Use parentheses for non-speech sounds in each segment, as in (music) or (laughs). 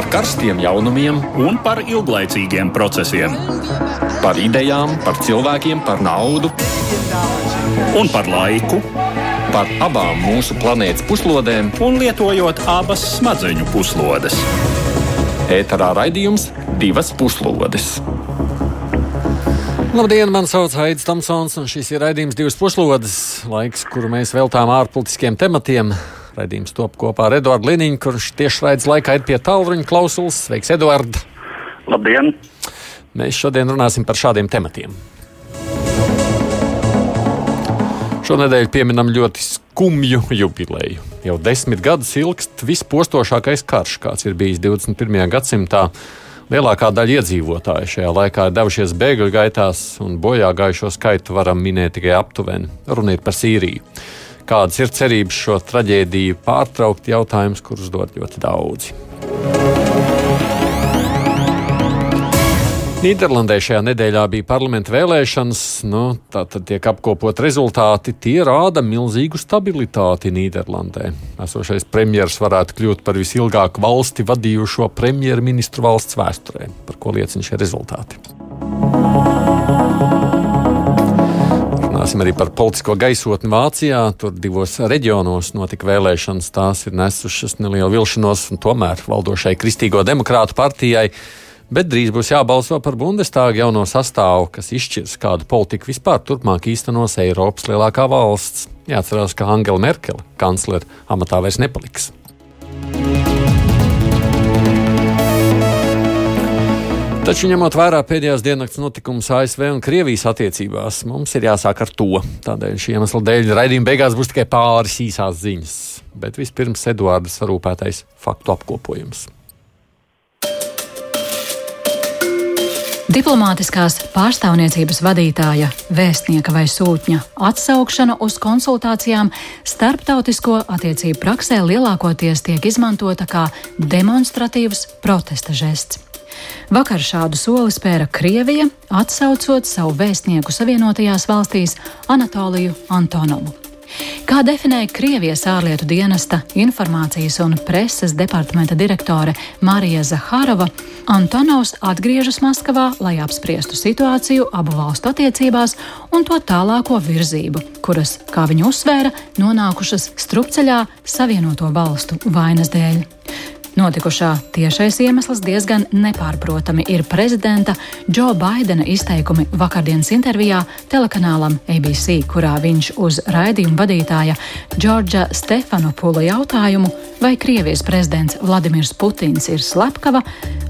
par karstiem jaunumiem un par ilglaicīgiem procesiem. Par idejām, par cilvēkiem, par naudu un par laiku. Par abām mūsu planētas puslodēm, un lietojot abas smadzeņu puslodes. Ēterā raidījums divas puslodes. Labdien, man sauc Haidis Tamsons, un šis ir raidījums divas puslodes, laiks, kuru mēs veltām ārpolitiskiem tematiem. Raidījums top kopā ar Eduardu Liniņu, kurš tieši raids laikā ir pie tālruņa klausulas. Sveiks, Eduard! Labdien! Mēs šodien runāsim par šādiem tematiem. Šonadēļ pieminam ļoti skumju jubileju. Jau desmit gadus ilgst vispostošākais karš, kāds ir bijis 21. gadsimtā. Lielākā daļa iedzīvotāju šajā laikā ir devušies bēgļu gaitās, un bojā gājušo skaitu varam minēt tikai aptuveni. Runa ir par Sīriju. Kādas ir cerības šo traģēdiju pārtraukt? Jautājums, kurus dod ļoti daudzi. Nīderlandē šajā nedēļā bija parlamenta vēlēšanas. Nu, tā tad tiek apkopot rezultāti. Tie rāda milzīgu stabilitāti Nīderlandē. Esošais premjerministrs varētu kļūt par visilgāk valsti vadījušo premjerministru valsts vēsturē, par ko liecina šie rezultāti. Runāsim arī par politisko gaisotni Vācijā. Tur divos reģionos notika vēlēšanas. Tās ir nesušas nelielu vilšanos, un tomēr valdošai Kristīgo demokrātu partijai bet drīz būs jābalso par Bundestāgu jauno sastāvu, kas izšķirs, kādu politiku vispār turpmāk īstenos Eiropas lielākā valsts. Jāatcerās, ka Angela Merkele kanclere amatā vairs nepaliks. Taču, ņemot vērā pēdējās dienas notikumus ASV un Krievijas attiecībās, mums ir jāsāk ar to. Tādēļ šī iemesla dēļ raidījuma beigās būs tikai pāris īsās ziņas. Bet vispirms Eduardas sarūpētais faktu apkopojums. Diplomātiskās pārstāvniecības vadītāja, vēstnieka vai sūtņa atsaukšana uz konsultācijām starptautisko attiecību praksē lielākoties tiek izmantota kā demonstratīvs protesta žests. Vakar šādu soli spēra Krievija, atsaucot savu vēstnieku Savienotajās valstīs Anatoliju Antonovu. Kā definēja Krievijas ārlietu dienesta informācijas un preses departamenta direktore Marija Zaharova, Antonovs atgriežas Maskavā, lai apspriestu situāciju abu valstu attiecībās un to tālāko virzību, kuras, kā viņa uzsvēra, nonākušas strupceļā Savienoto valstu vainas dēļ. Notikušā tiešais iemesls diezgan nepārprotami ir prezidenta Džo Baidena izteikumi vakardienas intervijā telekanālam ABC, kurā viņš uz raidījuma vadītāja Džordža Stefanopula jautājumu, vai Krievijas prezidents Vladimirs Putins ir slepkava,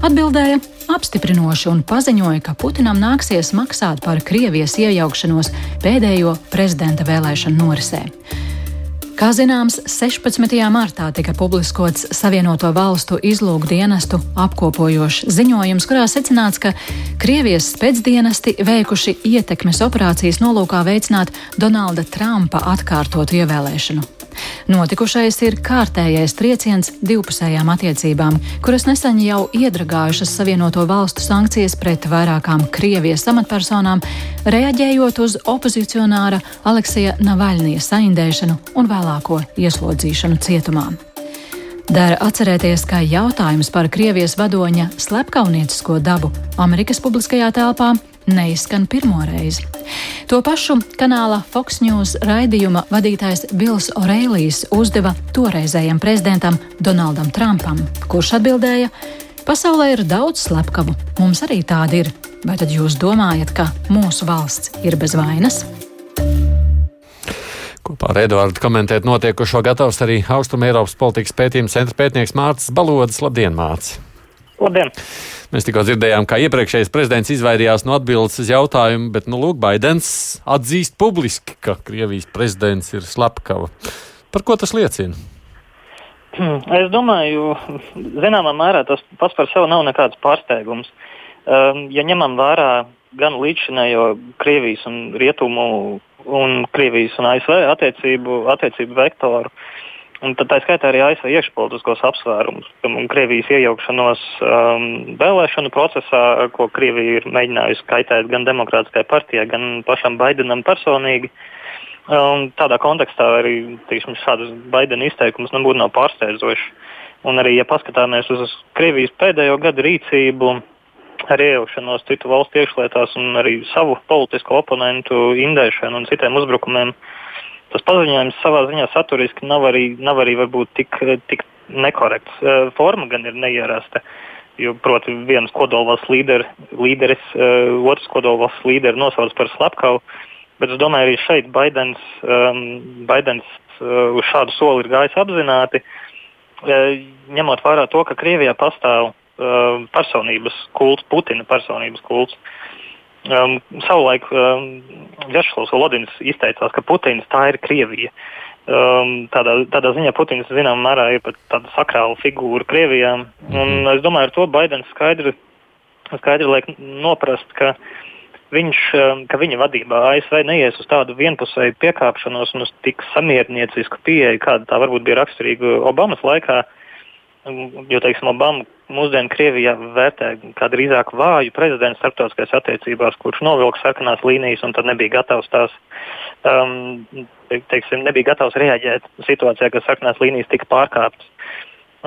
atbildēja apstiprinoši un paziņoja, ka Putinam nāksies maksāt par Krievijas iejaukšanos pēdējo prezidenta vēlēšanu norisē. Kā zināms, 16. martā tika publiskots Savienoto valstu izlūkdienestu apkopojošs ziņojums, kurā secināts, ka Krievijas spēcdienesti veikuši ietekmes operācijas nolūkā veicināt Donalda Trumpa atkārtotu ievēlēšanu. Notikušais ir kārtējais trieciens divpusējām attiecībām, kuras nesen jau iedragājušas Savienoto valstu sankcijas pret vairākām Krievijas amatpersonām, reaģējot uz opozicionāra Aleksija Navaļnija saindēšanu un vēlāko ieslodzīšanu cietumā. Dara atcerēties, ka jautājums par Krievijas vadoņa slepkauniecisko dabu Amerikas publiskajā telpā neizskan pirmo reizi. To pašu kanāla Fox News raidījuma vadītājs Bills Oreilijs uzdeva toreizējam prezidentam Donaldam Trumpam, kurš atbildēja: Pasaulē ir daudz slepkavu, mums arī tādi ir. Vai tad jūs domājat, ka mūsu valsts ir bez vainas? Kopā ar Eduardu komentēt notiekušo gatavs arī Austrum Eiropas politikas pētījuma centra pētnieks Mārcis Balodis. Labdien, Mārcis! Labdien! Mēs tikko dzirdējām, kā iepriekšējais prezidents izvairījās no atbildes uz jautājumu, bet, nu, lūk, Baidens atzīst publiski, ka Krievijas prezidents ir slepkava. Par ko tas liecina? (clears throat) Es domāju, zināmā mērā tas pats par sevi nav nekāds pārsteigums. Um, ja ņemam vērā gan līdzinējo Krievijas un Rietumu un Krievijas un ASV attiecību, attiecību vektoru, Un tad tā skaitā arī ASV iekšpolitiskos apsvērumus un Krievijas iejaukšanos um, vēlēšanu procesā, ko Krievija ir mēģinājusi kaitēt gan Demokrātiskajai partijai, gan pašam Baidenam personīgi. Um, tādā kontekstā arī tiksim, šādas Baidena izteikumus nebūtu nav pārsteidzoši. Un arī, ja paskatāmies uz Krievijas pēdējo gadu rīcību, ar iejaukšanos citu valstu iekšlietās un arī savu politisko oponentu indēšanu un citiem uzbrukumiem, tas paziņojums savā ziņā saturiski nav arī, nav arī varbūt tik, tik nekorekts. Eh, forma gan ir neierasta. Jo, proti, viens kodolvalsts līder, līderis, uh, otrs kodolvalsts līderis nosauc par slepkavu. Bet es domāju, arī šeit Baidens, um, Baidens uh, uz šādu soli ir gājis apzināti, uh, ņemot vērā to, ka Krievijā pastāv uh, personības kults, Putina personības kults. Um, savulaik um, Vjačslavs Volodins izteicās, ka Putins tā ir Krievija. Uh, Um, tādā, tādā ziņā Putins zināmā mērā ir pat tāda sakrāla figūra Krievijā. Un mhm. es domāju, ar to Baidens skaidri, skaidri liek noprast, ka viņš, um, ka viņa vadībā ASV neies uz tādu vienpusēju piekāpšanos un uz tik samierniecisku pieeju, kāda tā varbūt bija raksturīga Obamas laikā. Jo, teiksim, Obama mūsdienu Krievijā vērtē kā drīzāk vāju prezidentu starptautiskajās attiecībās, kurš novilka sarkanās līnijas un tad nebija gatavs tās um, teiksim, nebija gatavs reaģēt situācijā, kad sarkanās līnijas tika pārkāptas.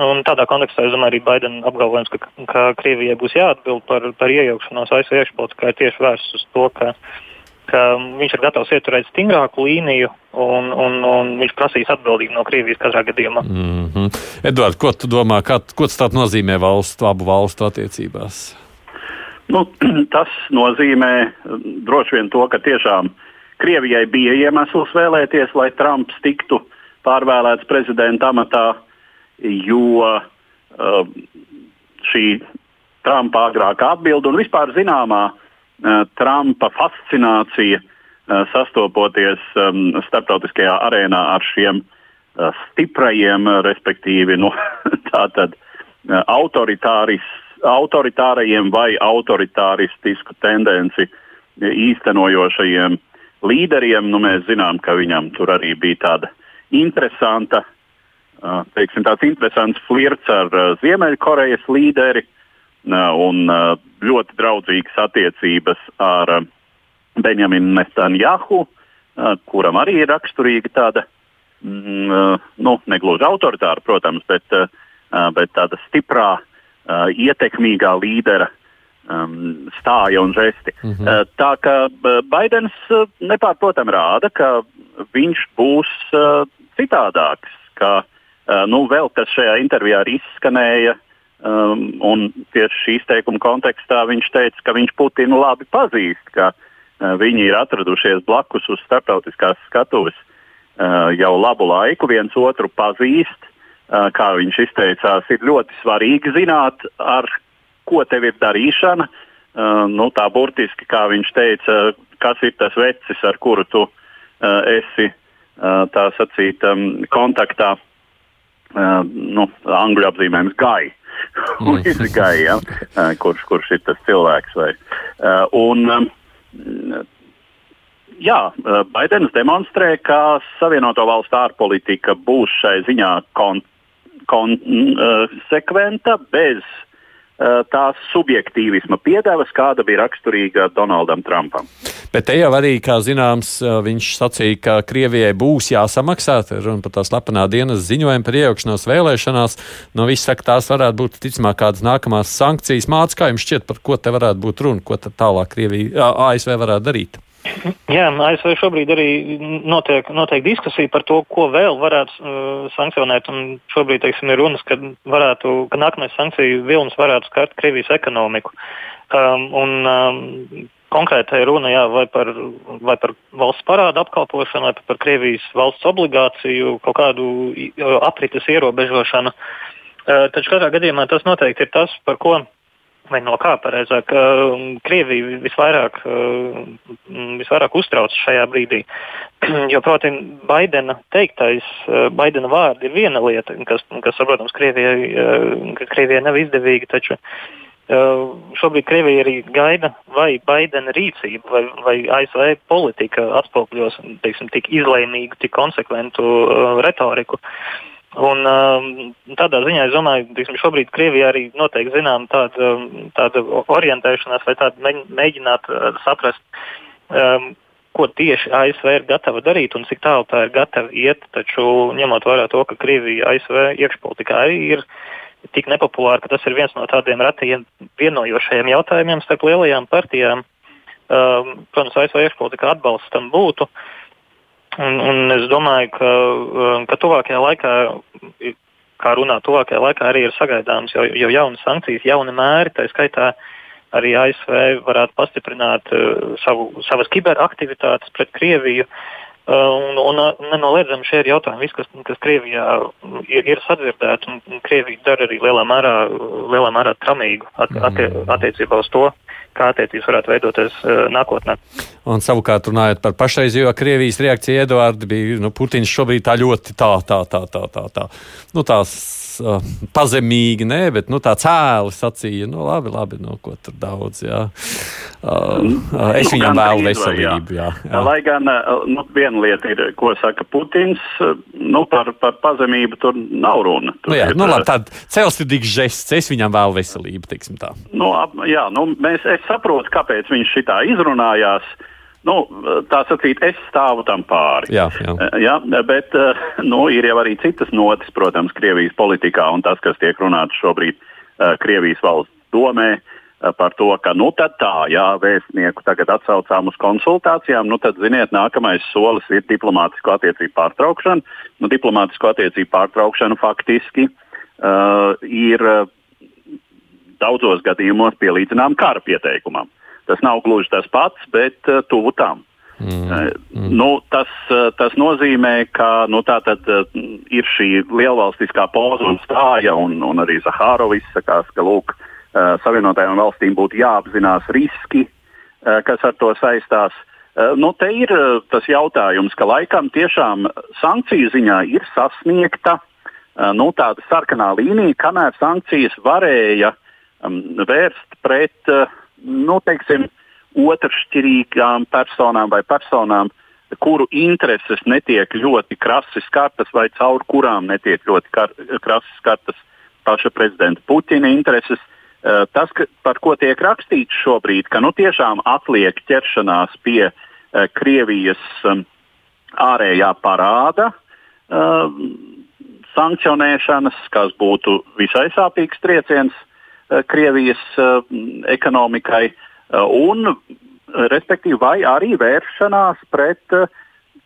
Un tādā kontekstā es domāju, arī Baidena apgalvojums, ka, ka Krievijai būs jāatbild par, par iejaukšanos ASV iekšpolitikā, ir tieši vērsts uz to, ka, ka viņš ir gatavs ieturēt stingrāku līniju un, un, un viņš prasīs atbildību no Krievijas katrā gadījumā. Mm -hmm. Edvards, ko tu domā, kā, ko tas nozīmē valstu, abu valstu attiecībās? Nu, (clears throat) tas nozīmē droši vien to, ka tiešām Krievijai bija iemesls vēlēties, lai Trumps tiktu pārvēlēts prezidenta amatā, jo uh, šī Trumpa agrākā atbilde un vispār zināmā uh, Trumpa fascinācija sastopoties starptautiskajā arēnā ar šiem stiprajiem, respektīvi nu, (laughs) tātad, autoritārajiem vai autoritāristisku tendenci īstenojošajiem līderiem. Nu, mēs zinām, ka viņam tur arī bija tāda interesanta, teiksim, tāds interesants flirts ar Ziemeļkorejas līderi un ļoti draudzīgas attiecības ar Benjaminu Netanjahu, kuram arī ir raksturīga tāda, mm, nu, negluži autoritāra, protams, bet, bet tāda stiprā, ietekmīgā līdera um, stāja un žesti. Mm -hmm. tā uh, Baidens nepārprotami rāda, ka viņš būs citādāks. Ka, nu, vēl kas šajā intervijā arī izskanēja, um, un tieši šīs teikuma kontekstā viņš teica, ka viņš Putinu labi pazīst, ka uh, viņi ir atradušies blakus uz starptautiskās skatuves uh, jau labu laiku, viens otru pazīst. Uh, kā viņš izteicās, ir ļoti svarīgi zināt, ar ko tev ir darīšana. Uh, nu, tā burtiski, kā viņš teica, kas ir tas vecis, ar kuru tu uh, esi uh, tā sacīt, um, kontaktā. Uh, nu, angļu apzīmējums gai. (laughs) Mm. gai ja? uh, (laughs) kurš, kurš ir tas cilvēks? Vai? Uh, un, um, jā, Baidens demonstrē, ka Savienoto Valstu ārpolitika būs šai ziņā konsekventa, kon, uh, bez uh, Eh, tās subjektīvisma piedevas, kāda bija raksturīga Donaldam Trumpam. Bet te jau arī, kā zināms, eh, viņš sacīja, ka Krievijai būs jāsamaksā, runa par tā slepenā dienas ziņojumu par iejaukšanos vēlēšanās. No viss saka, tās varētu būt ticamāk kādas nākamās sankcijas. Māc, kā jums šķiet, par ko te varētu būt runa, ko tad tālāk Krievija, ASV varētu darīt? Jā, ASV šobrīd arī notiek, notiek diskusija par to, ko vēl varētu uh, sankcionēt. Šobrīd teiksim, ir runas, ka, varētu, ka nākamais sankciju vilnis varētu skart Krievijas ekonomiku. Um, un, um, konkrētai runa jā, vai, par, vai par valsts parādu apkalpošanu, vai par Krievijas valsts obligāciju, kaut kādu aprites ierobežošanu. Uh, taču katrā gadījumā tas noteikti ir tas, par ko vai no kā pareizāk, um, Krievija visvairāk, um, visvairāk uztrauc šajā brīdī. (clears throat) jo, proti, Baidena teiktais, uh, Baidena vārdi ir viena lieta, kas, kas protams, Krievijai, uh, Krievijai nav izdevīga, taču uh, šobrīd Krievija arī gaida, vai Baidena rīcība vai, vai ASV politika atspogļos teiksim, tik izlēmīgu, tik konsekventu retoriku. Uh, Un, um, tādā ziņā es domāju, ka šobrīd Krievijā arī notiek zinām, tāda, um, tāda orientēšanās vai tāda mēģināt uh, saprast, um, ko tieši ASV ir gatava darīt un cik tālu tā ir gatava iet. Taču ņemot vērā to, ka Krievija ASV iekšpolitikā arī ir tik nepopulāra, ka tas ir viens no tādiem retajiem vienojošajiem jautājumiem starp lielajām partijām. Um, protams, ASV iekšpolitikā atbalsts tam būtu. Un, un es domāju, ka, um, ka tuvākajā laikā, kā runā, tuvākajā laikā arī ir sagaidāms jau, jau jaunas sankcijas, jauni mēri, tā skaitā arī ASV varētu pastiprināt uh, savu, savas kiberaktivitātes pret Krieviju. Uh, un, un nenoliedzami šie ir jautājumi, viss, kas, kas Krievijā ir, ir sadzirdēts, un Krievija dara arī lielā mērā, lielā mērā tramīgu at, attie, attiecībā uz to, kā attiecības varētu veidoties uh, nākotnē. Un savukārt, runājot par pašreizējo Krievijas reakciju, Eduards bija nu, Putins šobrīd tā ļoti tā, tā, tā, tā, tā, tā. Nu, tās uh, pazemīgi, nē, bet nu, tā cēli sacīja, nu, labi, labi, nu, ko tur daudz. Jā. Uh, es nu, viņam vēlu veselību. Jā. Jā. Lai gan nu, viena lieta ir, ko saka Putins, nu, par, par pazemību tur nav runa. Tur nu, jā, ir, nu, labi, tāda celsirdīgs žests, es viņam vēlu veselību. Nu, ap, jā, nu, mēs, es saprotu, kāpēc viņš šitā izrunājās. Uh, Nu, tā sakīt, es stāvu tam pāri. Jā, jā. Jā, bet nu, ir jau arī citas notis, protams, Krievijas politikā un tas, kas tiek runāts šobrīd uh, Krievijas valsts domē. Par to, ka nu tā, jā, vēstnieku tagad atsaucām uz konsultācijām, nu tad, ziniet, nākamais solis ir diplomātisko attiecību pārtraukšana. Nu, diplomātisko attiecību pārtraukšana faktiski uh, ir daudzos gadījumos pielīdzinām kara pieteikumam. Uh, Tas nav gluži tas pats, bet uh, tuvu tam. Mm. Mm. Nu, tas, uh, tas nozīmē, ka nu, tā tad, ir šī lielvalstiskā poza un stāja, un, un arī Zahārovis sakās, ka lūk, Savienotajām valstīm būtu jāapzinās riski, kas ar to saistās. Nu, te ir tas jautājums, ka laikam tiešām sankciju ziņā ir sasniegta nu, tāda sarkanā līnija, kamēr sankcijas varēja um, vērst pret uh, nu, teiksim, otršķirīgām personām vai personām, kuru intereses netiek ļoti krasi skartas vai caur kurām netiek ļoti kar, krasi skartas paša prezidenta Puķina intereses. Uh, tas, par ko tiek rakstīts šobrīd, ka nu, tiešām atliek ķeršanās pie uh, Krievijas um, ārējā parāda uh, sankcionēšanas, kas būtu visai sāpīgs trieciens Eh, Krievijas eh, ekonomikai, eh, un respektīvi vai arī vēršanās pret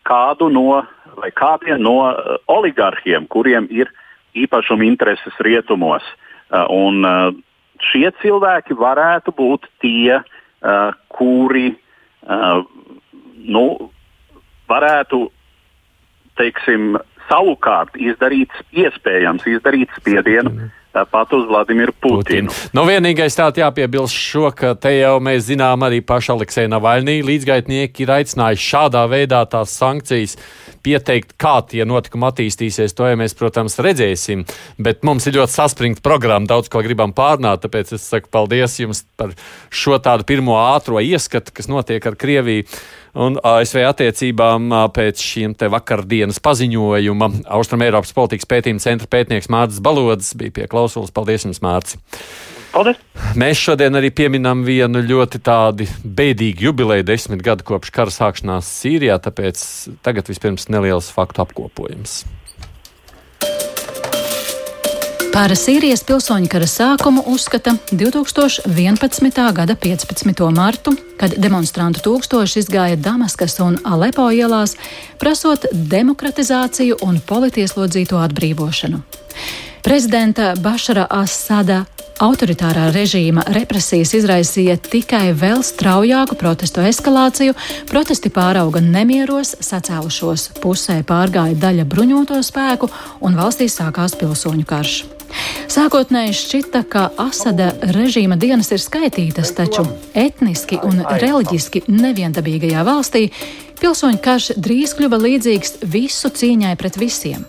kādu no vai kādiem no oligarhiem, kuriem ir īpašuma intereses rietumos. Un šie cilvēki varētu būt tie, kuri nu, varētu teiksim, savukārt izdarīt, iespējams izdarīt spiedienu Tāpat uz Vladimiru Putinu. Putinu. Nu, vienīgais tāds jāpiebilst šo, ka te jau mēs zinām arī paša Aleksēna Navaļnī līdzgaitnieki ir aicinājuši šādā veidā tās sankcijas pieteikt, kā tie notikumi attīstīsies. To jau mēs, protams, redzēsim. Bet mums ir ļoti saspringta programma, daudz ko gribam pārnāt. Tāpēc es saku paldies jums par šo tādu pirmo ātro ieskatu, kas notiek ar Krieviju un ASV attiecībām pēc šiem te vakardienas paziņojuma. Austrum Eiropas politikas pētījuma centra pētnieks Mārcis Balods bija pie klausulas. Paldies jums, Mārcis! Paldies! Mēs šodien arī pieminam vienu ļoti tādu bēdīgu jubileju, desmit gadu kopš kara sākšanās Sīrijā, tāpēc tagad vispirms neliels faktu apkopojums. Par Sīrijas pilsoņu kara sākumu uzskata 2011. gada 15. martu, kad demonstrantu tūkstoši izgāja Damaskas un Alepo ielās, prasot demokratizāciju un politieslodzīto atbrīvošanu. Prezidenta Bašara Asada autoritārā režīma represijas izraisīja tikai vēl straujāku protestu eskalāciju, protesti pārauga nemieros, sacēlušos pusē pārgāja daļa bruņoto spēku un valstī sākās pilsoņu karš. Sākotnēji šķita, ka Asada režīma dienas ir skaitītas, taču etniski un reliģiski neviendabīgajā valstī pilsoņu karš drīz kļuva līdzīgs visu cīņai pret visiem.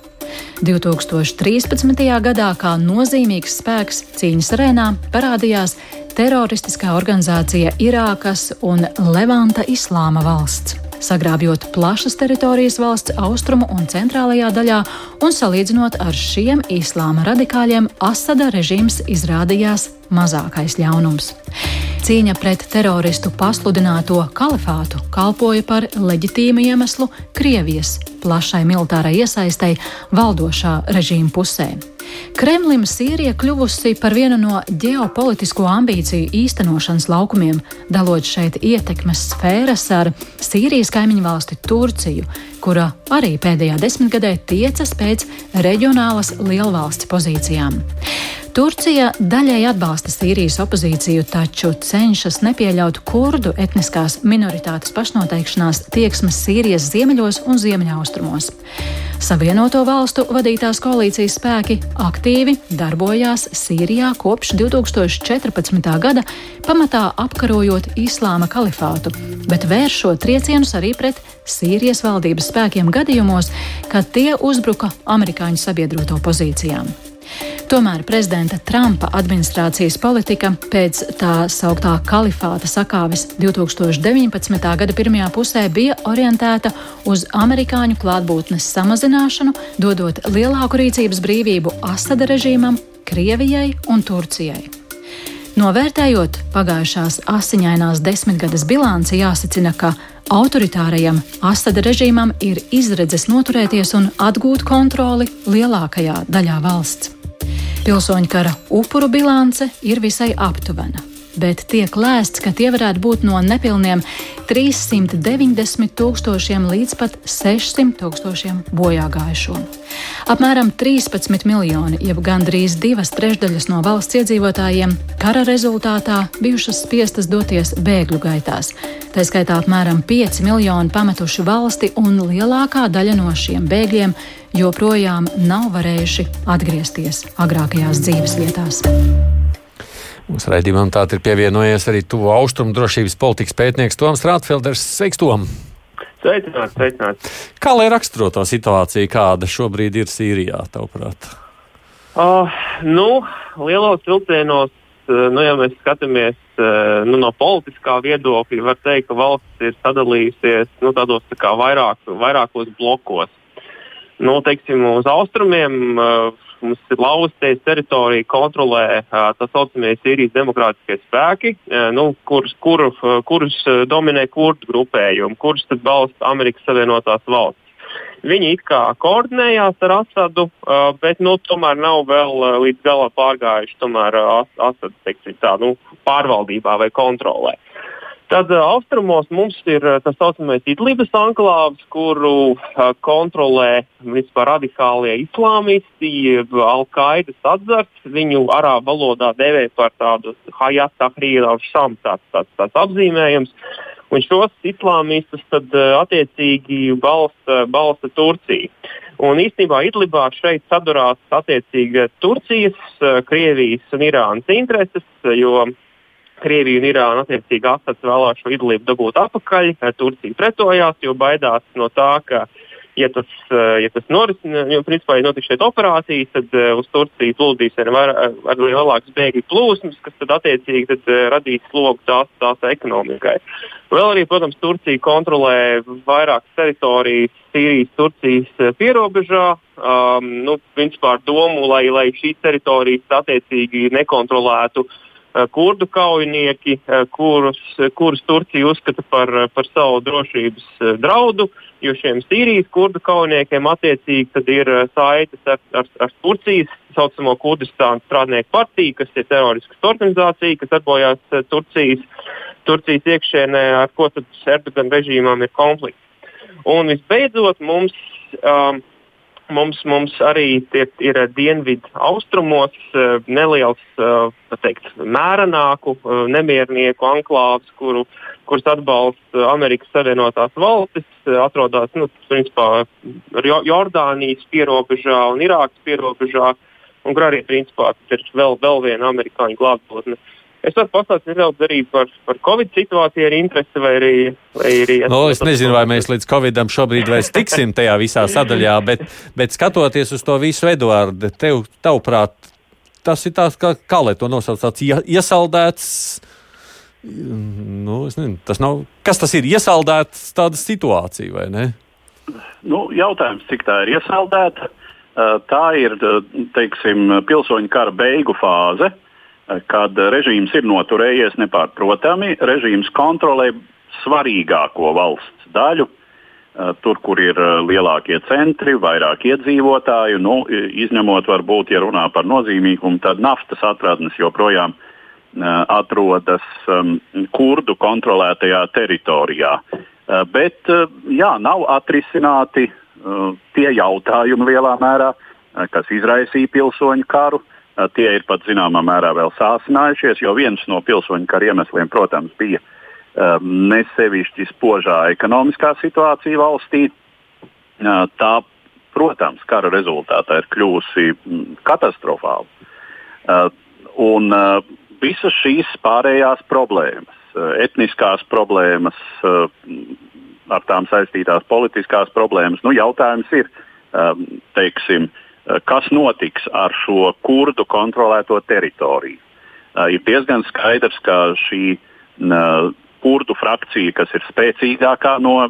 2013. gadā kā nozīmīgs spēks cīņas arēnā parādījās teroristiskā organizācija Irākas un Levanta Islāma valsts sagrābjot plašas teritorijas valsts austrumu un centrālajā daļā, un salīdzinot ar šiem islāma radikāļiem, Asada režīms izrādījās mazākais ļaunums. Cīņa pret teroristu pasludināto kalifātu kalpoja par leģitīmu iemeslu Krievijas plašai militārai iesaistei valdošā režīma pusē. Kremlim Sīrija kļuvusi par vienu no ģeopolitisko ambīciju īstenošanas laukumiem, dalot šeit ietekmes sfēras ar Sīrijas kaimiņu valsti Turciju, kura arī pēdējā desmitgadē tiecas pēc reģionālas lielvalsts pozīcijām. Turcija daļai atbalsta Sīrijas opozīciju, taču cenšas nepieļaut kurdu etniskās minoritātes pašnoteikšanās tieksmes Sīrijas ziemeļos un ziemeļaustrumos. Savienoto valstu vadītās koalīcijas spēki aktīvi darbojās Sīrijā kopš 2014. gada, pamatā apkarojot islāma kalifātu, bet vēršot triecienus arī pret Sīrijas valdības spēkiem gadījumos, kad tie uzbruka amerikāņu sabiedroto pozīcijām. Tomēr prezidenta Trumpa administrācijas politika pēc tā sauktā kalifāta sakāves 2019. gada pirmajā pusē bija orientēta uz amerikāņu klātbūtnes samazināšanu, dodot lielāku rīcības brīvību Asada režīmam, Krievijai un Turcijai. Novērtējot pagājušās asiņainās desmitgades bilanci, jāsacina, ka autoritārajam Asada režīmam ir izredzes noturēties un atgūt kontroli lielākajā daļā valsts. Pilsoņu kara upuru bilance ir visai aptuvena, bet tiek lēsts, ka tie varētu būt no nepilniem 390 tūkstošiem līdz pat 600 tūkstošiem bojāgājušo. Apmēram 13 miljoni, jeb gandrīz divas trešdaļas no valsts iedzīvotājiem, kara rezultātā bijušas spiestas doties bēgļu gaitās. Tā skaitā apmēram 5 miljoni pametuši valsti, un lielākā daļa no šiem bēgļiem joprojām nav varējuši atgriezties agrākajās dzīves vietās. Mūsu raidījumam tātad ir pievienojies arī tuvu austrumu drošības politikas pētnieks Toms Rātfelders. Sveiks, Tom! Sveicināts, sveicināts. Kā lai raksturo to situāciju, kāda šobrīd ir Sīrijā, tavuprāt? Uh, nu, lielos vilcienos, nu, ja mēs skatāmies uh, nu, no politiskā viedokļa, var teikt, ka valsts ir sadalījusies nu, tādos tā kā vairāk, vairākos blokos nu, teiksim, uz austrumiem. Uh, Mums ir lausties teritorija, kontrolē uh, tā saucamie Sīrijas demokrātiskie spēki, uh, nu, kurus, kur, uh, kurus dominē kurdu grupējumi, kurus tad balsta Amerikas Savienotās valstis. Viņi it kā koordinējās ar Asadu, bet nu, tomēr nav vēl līdz galam pārgājuši tomēr, Asadu teiksim, tā, nu, pārvaldībā vai kontrolē. Uh, Tad uh, austrumos mums ir uh, tā saucamais Idlibas anklāvs, kuru uh, kontrolē vispār radikālie islāmisti, Al-Qaidas atzars. Viņu arābu valodā dēvē par tādu Hayat Tahrir al-Sham tāds, tāds, tāds apzīmējums. Un šos islāmistus tad attiecīgi balsta, balsta Turcija. Un īstenībā Idlibā šeit sadurās attiecīgi Turcijas, Krievijas un Irānas intereses, jo Krievija un Irāna attiecīgi Asads vēlās šo idlību dabūt atpakaļ. Turcija pretojās, jo baidās no tā, ka, ja tas, ja tas norisina, jo principā, ja notiks šeit operācijas, tad uh, uz Turciju plūdīs ar, ar, ar lielākas bēgļu plūsmas, kas tad attiecīgi tad, radīs slogu tās, tās ekonomikai. Vēl arī, protams, Turcija kontrolē vairākas teritorijas Sīrijas, Turcijas pierobežā. Um, nu, principā ar domu, lai, lai šīs teritorijas attiecīgi nekontrolētu uh, Eh, kurdu kaujinieki, eh, kurus, kurus Turcija uzskata par, eh, par savu drošības draudu, jo šiem Sīrijas kurdu kaujiniekiem attiecīgi ir saites ar, ar, ar Turcijas saucamo Kurdistānu strādnieku partiju, kas ir teroriskas organizācija, kas darbojās Turcijas, Turcijas iekšēnē, ar ko Erdogan režīmām ir konflikts. Un visbeidzot, mums um, Mums, mums arī tie, ir dienvidu austrumos eh, neliels, eh, teikt, mērenāku eh, nemiernieku anklāvs, kuru, kurus atbalsta Amerikas Savienotās valstis, atrodas nu, principā, Jordānijas pierobežā un Irākas pierobežā, un kur arī principā, ir vēl, vēl viena amerikāņu glābtotne. Uh, Es varu pastāstīt nedaudz arī par, par Covid situāciju, ar interesi, vai arī. Vai arī no, es nezinu, vai mēs līdz Covidam šobrīd vairs tiksim tajā visā sadaļā, bet, bet skatoties uz to visu, Eduārdu, tev, tavuprāt, tas ir tāds, kā, kā lai to nosauc, tāds iesaldēts. Nu, nezinu, tas nav, kas tas ir? Iesaldēts tāda situācija, vai ne? Nu, jautājums, cik tā ir iesaldēta. Tā ir teiksim, pilsoņu kara beigu fāze. Uh, kad režīms ir noturējies nepārprotami, režīms kontrolē svarīgāko valsts daļu. Tur, kur ir lielākie centri, vairāk iedzīvotāju, nu, izņemot, varbūt, ja runā par nozīmīgumu, tad naftas atradnes joprojām atrodas um, kurdu kontrolētajā teritorijā. Bet jā, nav atrisināti tie jautājumi lielā mērā, kas izraisīja pilsoņu karu. Tie ir pat zināmā mērā vēl sāsinājušies, jo viens no pilsoņu kara iemesliem, protams, bija nesevišķi spožā ekonomiskā situācija valstī. Tā, protams, kara rezultātā ir kļuvusi katastrofāla. Un, visas šīs pārējās problēmas, etniskās problēmas, ar tām saistītās politiskās problēmas, nu, jautājums ir, teiksim, kas notiks ar šo kurdu kontrolēto teritoriju. Ir diezgan skaidrs, ka šī kurdu frakcija, kas ir spēcīgākā no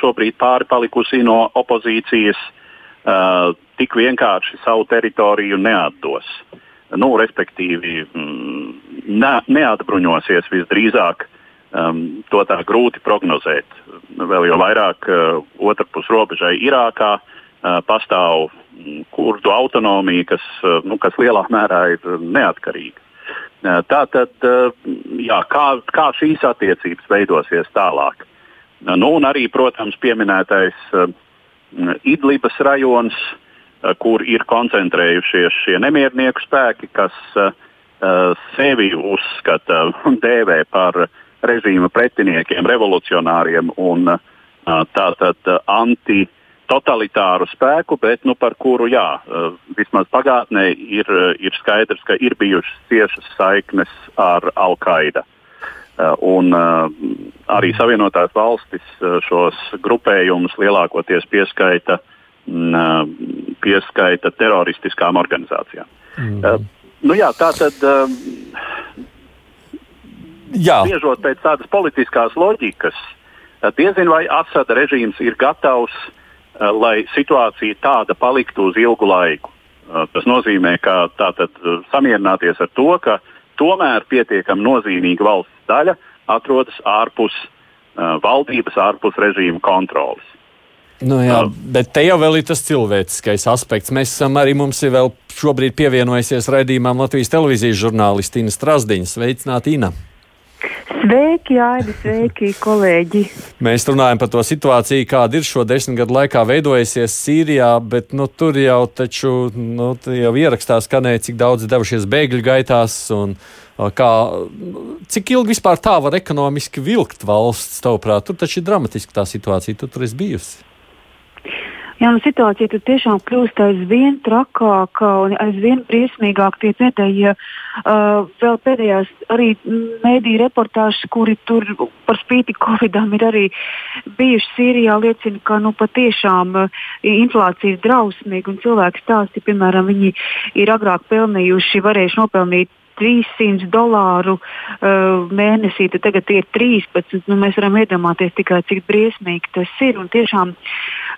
šobrīd pāri palikusi no opozīcijas, tik vienkārši savu teritoriju neatdos. Nu, respektīvi, ne, neatbruņosies visdrīzāk. Um, to tā grūti prognozēt. Vēl jau vairāk uh, otrpus robežai Irākā uh, pastāv kurdu autonomija, kas, nu, kas lielā mērā ir neatkarīga. Tātad, uh, jā, kā, kā šīs attiecības veidosies tālāk? Nu, un arī, protams, pieminētais Idlibas rajons, kur ir koncentrējušies šie nemiernieku spēki, kas sevi uzskata un dēvē par režīma pretiniekiem, revolucionāriem un tātad anti totalitāru spēku, bet nu, par kuru jā, uh, vismaz pagātnē ir, ir skaidrs, ka ir bijušas ciešas saiknes ar Al-Qaida. Un arī Savienotās valstis šos grupējumus lielākoties pieskaita, pieskaita teroristiskām organizācijām. Mm. Nu, jā, tā tad. Jā. Spriežot pēc tādas politiskās loģikas, diezin vai Asada režīms ir gatavs, lai situācija tāda paliktu uz ilgu laiku. Uh, tas nozīmē, ka tātad uh, samierināties ar to, ka tomēr pietiekami nozīmīga valsts daļa atrodas ārpus valdības, ārpus režīma kontrolas. Nu, jā, bet te jau ir tas cilvēciskais aspekts. Mēs esam arī mums ir vēl šobrīd pievienojusies raidījumam Latvijas televīzijas žurnālisti Ina Strasdiņa. Sveicināti, Ina! Sveiki, Aidi, sveiki, kolēģi! Mēs runājam par to situāciju, kāda ir šo desmit gadu laikā veidojusies Sīrijā, bet nu, tur jau taču nu, jau ierakstā skanēja, cik daudz devušies bēgļu gaitās. Un, kā, cik ilgi vispār tā var ekonomiski vilkt valsts, tavuprāt? Tur taču ir dramatiski tā situācija, tu tur esi bijusi. Jā, nu, situācija tur tiešām kļūst aizvien trakāka un aizvien briesmīgāk tiek vietējie. Uh, vēl pēdējās arī mēdīja reportāžas, kuri tur par spīti Covidam ir arī bijuši Sīrijā, liecina, ka nu, patiešām uh, inflācija ir drausmīga un cilvēki stāsta, piemēram, viņi ir agrāk pelnījuši, varējuši nopelnīt 300 dolāru uh, mēnesī, tad tagad ir 13. Nu, mēs varam iedomāties tikai, cik briesmīgi tas ir. Un tiešām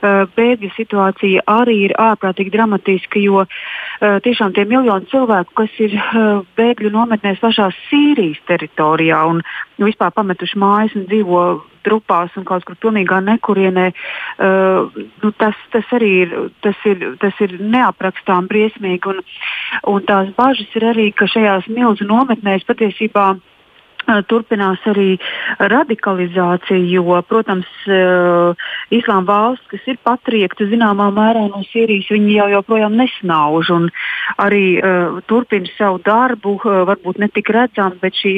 bēgļu situācija arī ir ārprātīgi dramatiska, jo uh, tiešām tie miljoni cilvēku, kas ir uh, bēgļu nometnēs pašā Sīrijas teritorijā un vispār pametuši mājas un dzīvo trupās un kaut kur pilnīgā nekurienē, uh, nu, tas, tas arī ir, tas ir, tas ir neaprakstām briesmīgi. Un, un tās bažas ir arī, ka šajās milzu nometnēs patiesībā turpinās arī radikalizācija, jo, protams, Islāma valsts, kas ir patriekta zināmā mērā no Sīrijas, viņi jau joprojām nesnauž un arī uh, turpina savu darbu, varbūt ne tik redzami, bet šī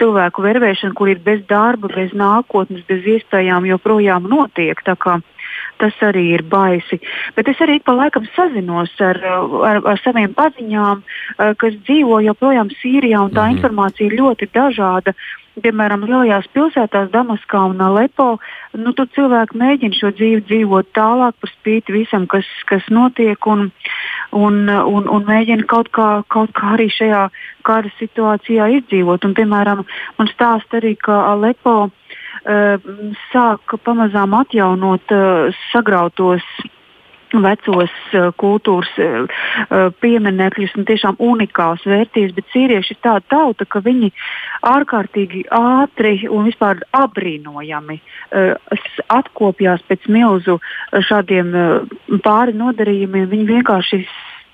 cilvēku vervēšana, kur ir bez darba, bez nākotnes, bez iespējām, joprojām notiek. Tā kā tas arī ir baisi. Bet es arī pa laikam sazinos ar, ar, ar saviem paziņām, eh, kas dzīvo joprojām Sīrijā, un tā mm -hmm. informācija ir ļoti dažāda. Piemēram, lielajās pilsētās, Damaskā un Alepo, nu, tur cilvēki mēģina šo dzīvi dzīvot tālāk par spīti visam, kas, kas notiek, un, un, un, un mēģina kaut kā, kaut kā arī šajā kara situācijā izdzīvot. Un, piemēram, man stāsta arī, ka Alepo sāk pamazām atjaunot sagrautos vecos uh, kultūras uh, pieminekļus un tiešām unikāls vērtības, bet sīrieši ir tāda tauta, ka viņi ārkārtīgi ātri un vispār apbrīnojami atkopjās pēc milzu šādiem pāri nodarījumiem. Viņi vienkārši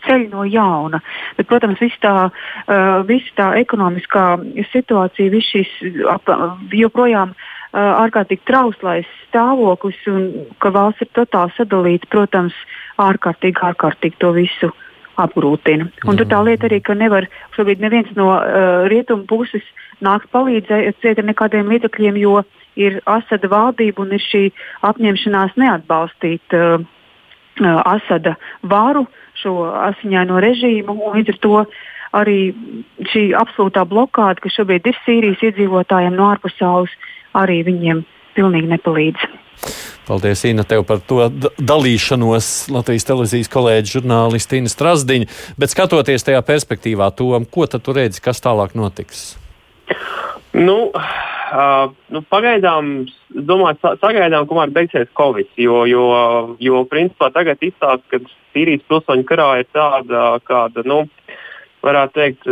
ceļ no jauna. Bet, protams, viss tā, uh, vis tā ekonomiskā situācija, viss šis ap, joprojām uh, ārkārtīgi trauslais stāvoklis un ka valsts ir totāli sadalīta, protams, ārkārtīgi, ārkārtīgi to visu apgrūtina. Un tur tā lieta arī, ka nevar šobrīd neviens no uh, rietumu puses nākt palīdzēt ar nekādiem līdzekļiem, jo ir Asada valdība un ir šī apņemšanās neatbalstīt uh, Asada varu, šo asiņaino režīmu. Līdz ar to arī šī absolūtā blokāde, kas šobrīd ir Sīrijas iedzīvotājiem no ārpasaules, arī viņiem pilnīgi nepalīdz. Paldies, Ina, tev par to dalīšanos Latvijas televīzijas kolēģi žurnālisti Ina Strasdiņa. Bet skatoties tajā perspektīvā, to, ko tad tu redzi, kas tālāk notiks? Nu, uh, nu, pagaidām, domāju, sagaidām, kamēr beigsies Covid. Jo, jo, jo principā tagad izstāsta, ka Sīrijas pilsoņu karā ir tāda, kāda, nu, varētu teikt,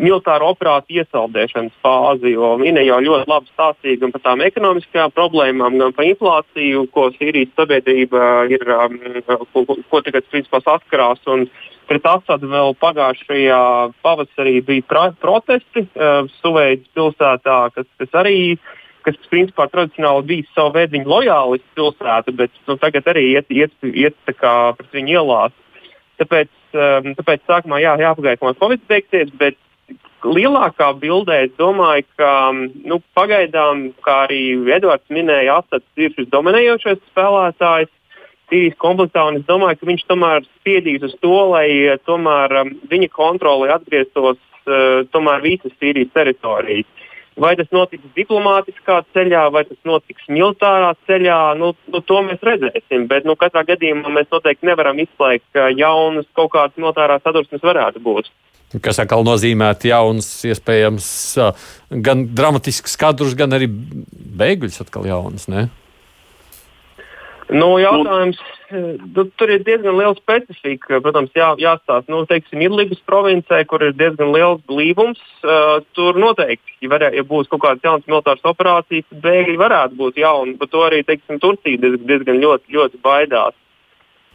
militāra operācija iesaldēšanas fāzi, jo Mine jau ļoti labi stāstīja gan par tām ekonomiskajām problēmām, gan par inflāciju, ko Sīrijas sabiedrība ir, um, ko, ko tagad principā saskarās. Un pret Asadu vēl pagājušajā pavasarī bija protesti uh, Suveidas pilsētā, kas, kas arī kas principā tradicionāli bija savu veidu lojālistu pilsēta, bet nu, tagad arī iet, iet, iet pret viņu ielās. Tāpēc, um, tāpēc sākumā jā, jāpagaida, kamēr Covid beigsies, bet lielākā bildē es domāju, ka nu, pagaidām, kā arī Edvards minēja, Asads ir šis dominējošais spēlētājs. Sīrijas konfliktā, un es domāju, ka viņš tomēr spiedīs uz to, lai tomēr um, viņa kontrole atgrieztos uh, tomēr visas Sīrijas teritorijas. Vai tas notiks diplomātiskā ceļā, vai tas notiks militārā ceļā, nu, nu, to mēs redzēsim. Bet nu, katrā gadījumā mēs noteikti nevaram izslēgt, ka jaunas kaut kādas militārās sadursmes varētu būt. Kas atkal nozīmētu jaunas, iespējams, gan dramatisks kadrus, gan arī bēgļus atkal jaunas. Ne? Nu, jautājums, nu, tur ir diezgan liela specifika. Protams, jā, jāstāsta, nu, teiksim, Idlibas provincē, kur ir diezgan liels blīvums. Uh, tur noteikti, ja, varē, ja būs kaut kādas jaunas militāras operācijas, tad bēgļi varētu būt jauni. Par to arī teiksim, Turcija diezgan, diezgan ļoti, ļoti baidās.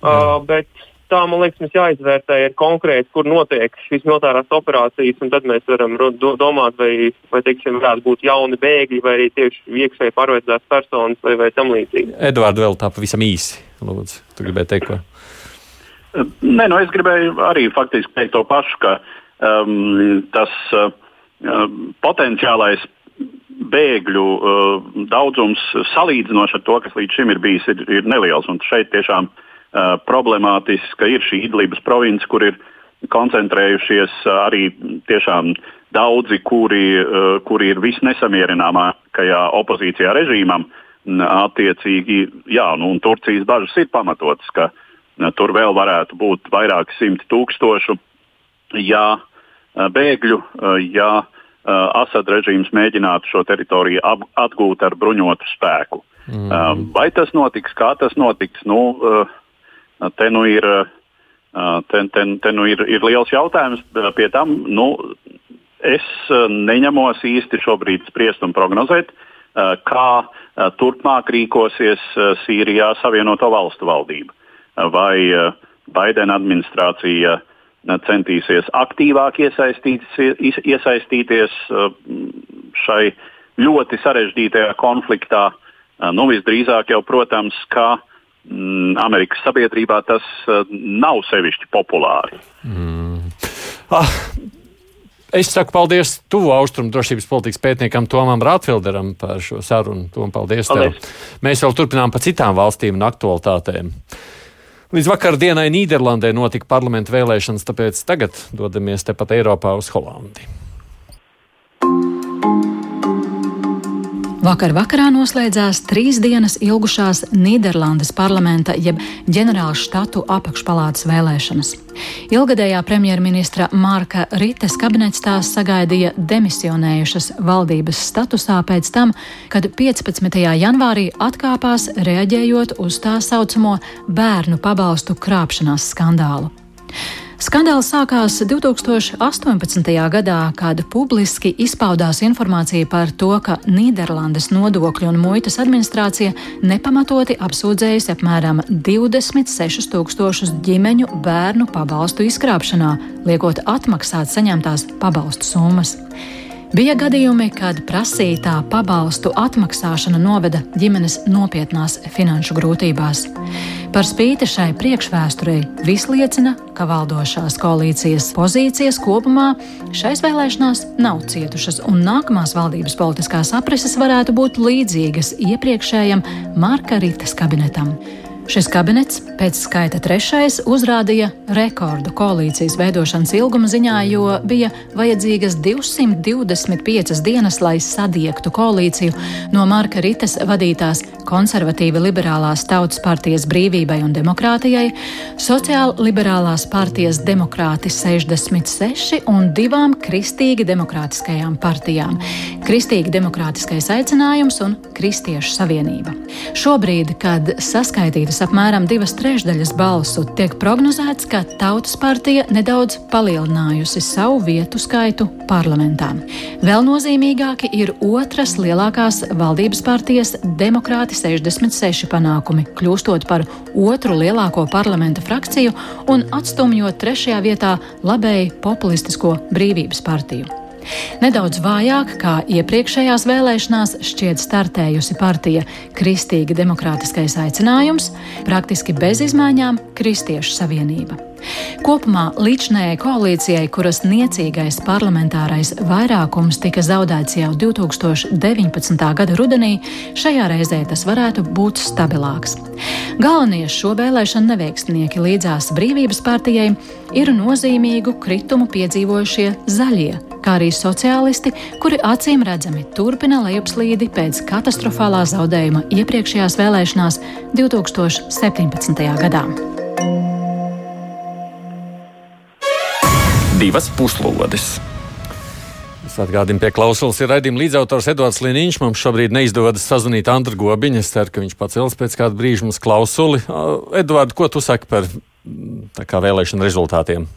Uh, bet tā, man liekas, mums jāizvērtē konkrēti, kur notiek šīs militārās operācijas, un tad mēs varam do, domāt, vai, vai teiksim, varētu būt jauni bēgļi, vai arī tieši iekšēji pārveidotas personas, vai, vai tam līdzīgi. Edvards, vēl tā pavisam īsi. Lūdzu, tu gribēji teikt, ko? Nē, nu es gribēju arī faktiski teikt to pašu, ka um, tas uh, potenciālais bēgļu uh, daudzums salīdzinoši ar to, kas līdz šim ir bijis, ir, ir neliels. Un šeit tiešām uh, Uh, problemātiska ir šī Idlibas province, kur ir koncentrējušies uh, arī tiešām daudzi, kuri, uh, kuri ir visnesamierināmākajā opozīcijā režīmam. Attiecīgi, jā, nu, Turcijas bažas ir pamatotas, ka tur vēl varētu būt vairāki simti tūkstošu ja, bēgļu, ja Asad režīms mēģinātu šo teritoriju atgūt ar bruņotu spēku. Mm. Vai tas notiks, kā tas notiks? Nu, uh, Te nu ir, te, te, te nu ir, ir liels jautājums. Pie tam nu, es neņemos īsti šobrīd spriest un prognozēt, kā turpmāk rīkosies Sīrijā Savienoto Valstu valdība. Vai Baidena administrācija centīsies aktīvāk iesaistīties, šai ļoti sarežģītajā konfliktā. Nu, visdrīzāk jau, protams, ka uh, Amerikas sabiedrībā tas uh, nav sevišķi populāri. Mm. Ah. Es saku paldies tuvu austrumu drošības politikas pētniekam Tomam Rātfelderam par šo sarunu. Tom, paldies, paldies. Tev. Mēs vēl turpinām par citām valstīm un aktualitātēm. Līdz vakardienai Nīderlandē notika parlamenta vēlēšanas, tāpēc tagad dodamies tepat Eiropā uz Holandi. Vakar vakarā noslēdzās trīs dienas ilgušās Nīderlandes parlamenta jeb ģenerāla štatu apakšpalātas vēlēšanas. Ilgadējā premjerministra Marka Rites kabinets tās sagaidīja demisionējušas valdības statusā pēc tam, kad 15. janvārī atkāpās reaģējot uz tā saucamo bērnu pabalstu krāpšanās skandālu. Skandāls sākās 2018. gadā, kad publiski izpaudās informācija par to, ka Nīderlandes nodokļu un muitas administrācija nepamatoti apsūdzējusi apmēram 26 tūkstošus ģimeņu bērnu pabalstu izkrāpšanā, liekot atmaksāt saņemtās pabalstu summas. Bija gadījumi, kad prasītā pabalstu atmaksāšana noveda ģimenes nopietnās finanšu grūtībās. Par spīti šai priekšvēsturei viss liecina, ka valdošās koalīcijas pozīcijas kopumā šais vēlēšanās nav cietušas, un nākamās valdības politiskās aprises varētu būt līdzīgas iepriekšējam Marka Ritas kabinetam. Šis kabinets pēc skaita trešais uzrādīja rekordu koalīcijas veidošanas ilguma ziņā, jo bija vajadzīgas 225 dienas, lai sadiegtu koalīciju no Marka Ritas vadītās konservatīvi liberālās tautas partijas brīvībai un demokrātijai, sociāli liberālās partijas demokrāti 66 un divām kristīgi demokrātiskajām partijām - Kristīgi demokrātiskais aicinājums un Kristiešu savienība. Šobrīd, kad saskaitīta saņemtas apmēram divas trešdaļas balsu, tiek prognozēts, ka Tautas partija nedaudz palielinājusi savu vietu skaitu parlamentā. Vēl nozīmīgāki ir otras lielākās valdības partijas Demokrāti 66 panākumi, kļūstot par otru lielāko parlamenta frakciju un atstumjot trešajā vietā labēji populistisko brīvības partiju. Nedaudz vājāk kā iepriekšējās vēlēšanās šķiet startējusi partija Kristīgi demokrātiskais aicinājums, praktiski bez izmaiņām Kristiešu savienība. Kopumā līdzinējai koalīcijai, kuras niecīgais parlamentārais vairākums tika zaudēts jau 2019. gada rudenī, šajā reizē tas varētu būt stabilāks. Galvenie šo vēlēšanu neveiksnieki līdzās brīvības partijai ir nozīmīgu kritumu piedzīvojušie zaļie, kā arī sociālisti, kuri acīm redzami turpina lejupslīdi pēc katastrofālā zaudējuma iepriekšējās vēlēšanās 2017. gadā. Divas puslodes! Es atgādinu, pie klausulas ir raidījuma līdzautors Edvards Liniņš. Mums šobrīd neizdodas sazvanīt Andru Gobiņu. Es ceru, ka viņš pacels pēc kāda brīža mums klausuli. Edvards, ko tu saki par kā, vēlēšanu rezultātiem?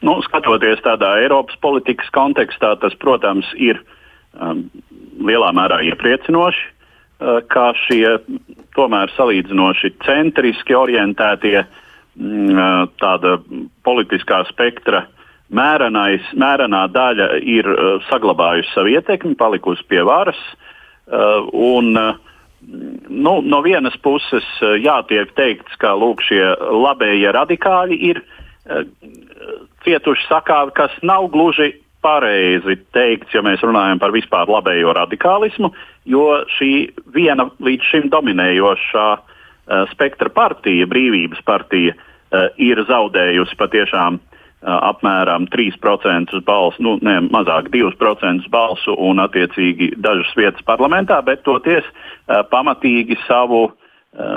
Nu, skatoties tādā Eiropas politikas kontekstā, tas, protams, ir um, lielā mērā iepriecinoši, uh, ka šie tomēr salīdzinoši centriski orientētie uh, tāda politiskā spektra mērenais, mērenā daļa ir saglabājusi savu ietekmi, palikusi pie varas. Un, nu, no vienas puses, uh, jā, tiek teikts, ka lūk, šie labējie radikāļi ir cietuši sakāvi, kas nav gluži pareizi teikts, ja mēs runājam par vispār labējo radikālismu, jo šī viena līdz šim dominējošā uh, spektra partija, brīvības partija, uh, ir zaudējusi patiešām uh, apmēram 3% balsu, nu, ne mazāk 2% balsu un attiecīgi dažas vietas parlamentā, bet toties pamatīgi savu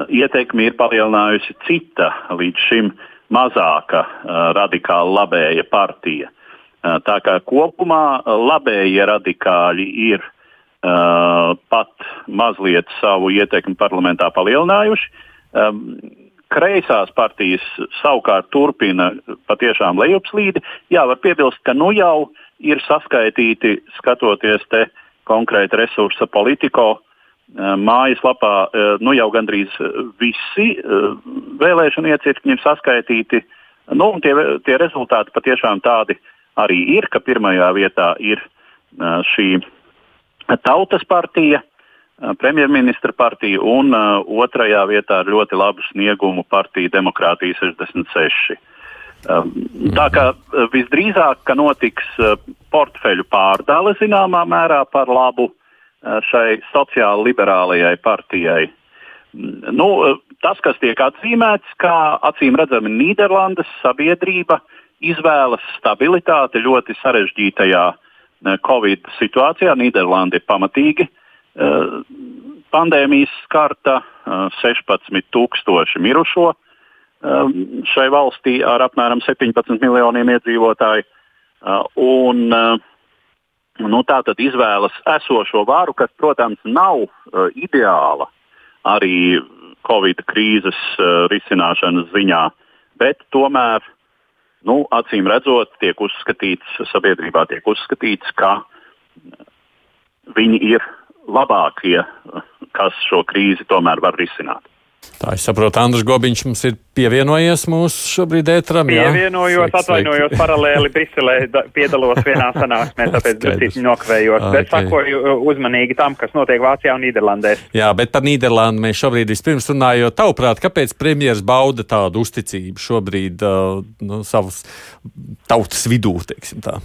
ietekmi ir palielinājusi cita līdz šim mazāka radikāla labēja partija. Tā kā kopumā labējie radikāļi ir uh, pat mazliet savu ietekmi parlamentā palielinājuši. Um, kreisās partijas savukārt turpina patiešām lejupslīdi. Jā, var piebilst, ka nu jau ir saskaitīti, skatoties te konkrēti resursa politiko, Eh, mājaslapā eh, nu, jau gandrīz visi eh, vēlēšana iecirkņi ir saskaitīti. Nu, tie, tie rezultāti patiešām tādi arī ir, ka pirmajā vietā ir šī tautas partija, premjerministra partija, un otrajā vietā ir ļoti labu sniegumu partija Demokrātija 66. Tā kā visdrīzāk, ka notiks portfeļu pārdale zināmā mērā par labu uh, šai sociāli liberālajai partijai. Nu, tas, kas tiek atzīmēts, kā acīm redzami Nīderlandes sabiedrība izvēlas stabilitāti ļoti sarežģītajā eh, Covid situācijā. Nīderlanda ir pamatīgi Pandēmijas skarta 16,000 mirušo šai valstī ar apmēram 17 miljoniem iedzīvotāju. Un, nu, tā tad izvēlas esošo varu, kas, protams, nav ideāla arī Covid krīzes risināšanas ziņā, bet tomēr nu, acīm redzot, tiek uzskatīts, sabiedrībā tiek uzskatīts, ka viņi ir labākie, kas šo krīzi tomēr var risināt. Tā es saprotu, Andris Gobiņš mums ir pievienojies mūsu šobrīd ētram. Pievienojos, sveiks, atvainojos sveiks. paralēli Briselē, piedalos vienā (laughs) sanāksmē, tāpēc drusīt nokavējos, okay. bet sakoju uzmanīgi tam, kas notiek Vācijā un Nīderlandē. Jā, bet par Nīderlandi mēs šobrīd vispirms runājot. Tavuprāt, kāpēc premjeras bauda tādu uzticību šobrīd uh, nu, savas tautas vidū, teiksim tā?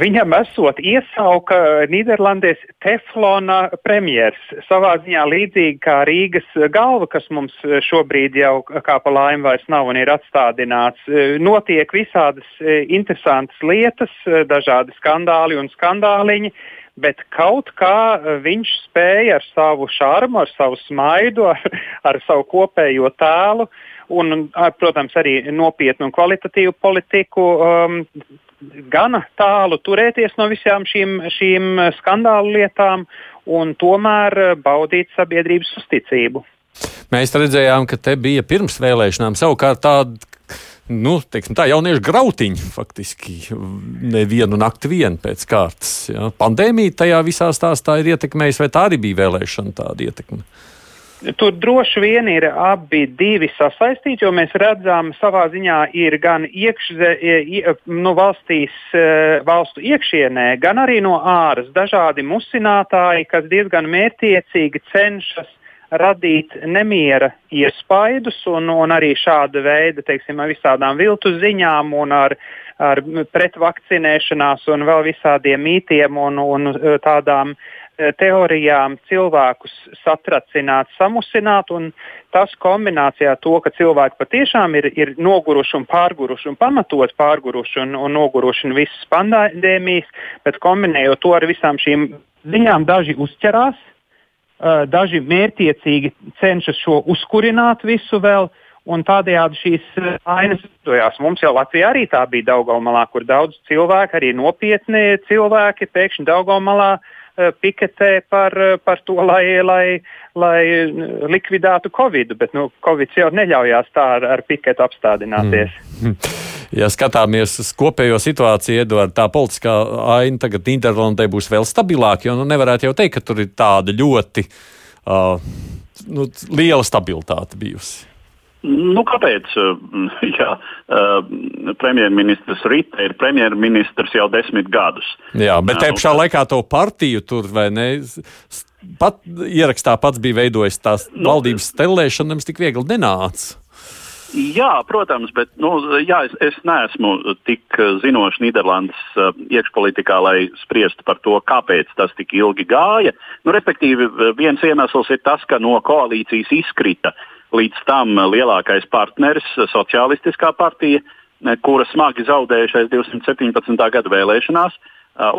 Viņam esot iesauka Nīderlandēs Teflona premjers. Savā ziņā līdzīgi kā Rīgas galva, kas mums šobrīd jau kā pa laimi vairs nav un ir atstādināts. Notiek visādas interesantas lietas, dažādi skandāli un skandāliņi. Bet kaut kā viņš spēja ar savu šarmu, ar savu smaidu, (laughs) ar, ar savu kopējo tēlu un, protams, arī nopietnu un kvalitatīvu politiku um, gana tālu turēties no visām šīm, šīm skandālu lietām un tomēr baudīt sabiedrības uzticību. Mēs redzējām, ka te bija pirms vēlēšanām savukārt tāda. Nu, teiksim, tā jauniešu grautiņa faktiski nevienu nakti vien pēc kārtas. Ja. Pandēmija tajā visā stāstā ir ietekmējusi, vai tā arī bija vēlēšana tāda ietekme? Uh, Tur droši vien ir abi divi sasaistīti, jo mēs redzam, savā ziņā ir gan iekšze, nu, valstīs, e, valstu iekšienē, gan arī no āras. Dažādi musinātāji, kas diezgan mērķiecīgi cenšas radīt nemiera iespaidus un, un arī šāda veida, teiksim, ar visādām viltu ziņām un ar, ar pretvakcinēšanās un vēl visādiem mītiem un, un tādām uh, teorijām cilvēkus satracināt, samusināt, un tas kombinācijā to, ka cilvēki patiešām ir, ir noguruši un pārguruši un pamatot pārguruši un, un noguruši no visas pandēmijas, bet kombinējot to ar visām šīm ziņām, daži uzķerās, eh, daži mērķiecīgi cenšas šo uzkurināt visu vēl. Un tādējādi šīs eh, ainas veidojās. Mums jau Latvijā arī tā bija Daugamalā, kur daudz cilvēku, arī nopietni cilvēki, pēkšņi Daugamalā uh, piketē par, eh, par to, lai, lai, lai likvidētu Covid, bet nu, Covid jau neļaujās tā ar, ar piketu apstādināties. Mm. Ja skatāmies uz kopējo situāciju, Edvards, tā politiskā aina tagad Nīderlandē būs vēl stabilāka, jo nu, nevarētu jau teikt, ka tur ir tāda ļoti uh, nu, liela stabilitāte bijusi. Nu, kāpēc? (laughs) Jā, premjerministrs Rīta ir premjerministrs jau desmit gadus. Jā, bet te pašā laikā to partiju tur vai ne? Pat ierakstā pats bija veidojis tās nu, valdības stelēšana, nemaz tik viegli nenāca. Jā, protams, bet nu, jā, es, es neesmu tik zinošs Nīderlandes uh, iekšpolitikā, lai spriestu par to, kāpēc tas tik ilgi gāja. Nu, respektīvi, viens iemesls ir tas, ka no koalīcijas izkrita uh, Līdz tam lielākais partneris, Socialistiskā partija, kura smagi zaudēja šais 217. gada vēlēšanās,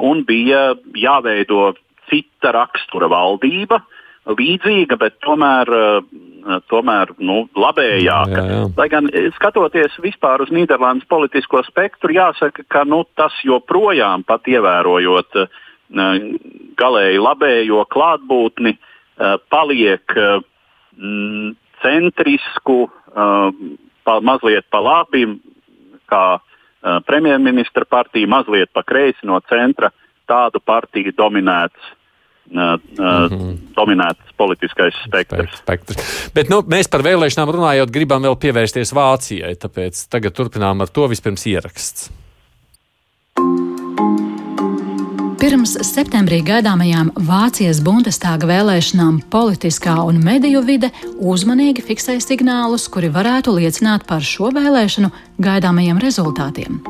un bija jāveido cita rakstura valdība, līdzīga, bet tomēr, tomēr nu, labējāka. Jā, jā. Lai gan skatoties vispār uz Nīderlandes politisko spektru, jāsaka, ka nu, tas joprojām, pat ievērojot galēji labējo klātbūtni, paliek mm, centrisku, uh, pa, mazliet pa labi, kā uh, premjerministra partija, mazliet pa kreisi no centra, tādu partiju dominēts. Uh, uh, mm -hmm. dominēts politiskais spektrs. spektrs. Bet nu, mēs par vēlēšanām runājot, gribam vēl pievērsties Vācijai. Tāpēc tagad turpinām ar to vispirms ieraksts. Pirms septembrī gaidāmajām Vācijas Bundestāga vēlēšanām politiskā un mediju vide uzmanīgi fiksē signālus, kuri varētu liecināt par šo vēlēšanu gaidāmajiem rezultātiem.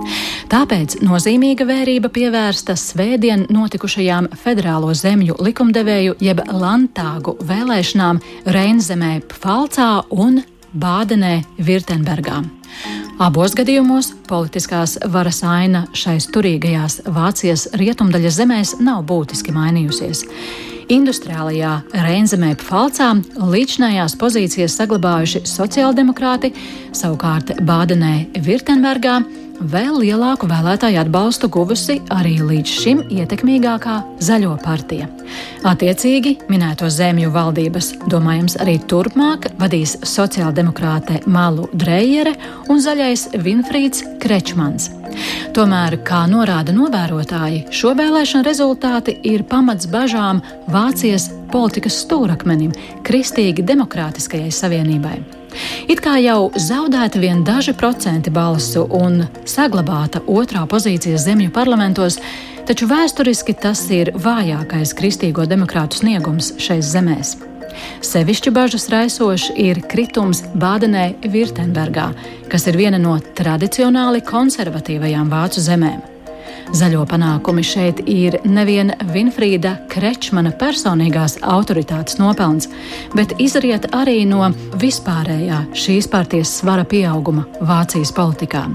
Tāpēc nozīmīga vērība pievērsta svētdien notikušajām federālo zemju likumdevēju jeb Landtāgu vēlēšanām Reinzemē, Pfalcā un Bādenē, Virtenbergā. Abos gadījumos politiskās varas aina šais turīgajās Vācijas rietumdaļas zemēs nav būtiski mainījusies. Industriālajā Reinzemē Pfalcā līdzinājās pozīcijas saglabājuši sociāldemokrāti, savukārt Bādenē Virtenbergā vēl lielāku vēlētāju atbalstu guvusi arī līdz šim ietekmīgākā zaļo partija. Attiecīgi, minēto zemju valdības, domājams, arī turpmāk vadīs sociāldemokrāte Malu Drejere un zaļais Vinfrīds Krečmans. Tomēr, kā norāda novērotāji, šo vēlēšanu rezultāti ir pamats bažām Vācijas politikas stūrakmenim, Kristīgi Demokrātiskajai savienībai. It kā jau zaudēti vien daži procenti balsu un saglabāta otrā pozīcija zemju parlamentos, taču vēsturiski tas ir vājākais kristīgo demokrātu sniegums šais zemēs. Sevišķi bažas raisoši ir kritums Bādenē Virtenbergā, kas ir viena no tradicionāli konservatīvajām vācu zemēm. Zaļo panākumi šeit ir nevien Vinfrīda Krečmana personīgās autoritātes nopelns, bet izriet arī no vispārējā šīs partijas svara pieauguma Vācijas politikā.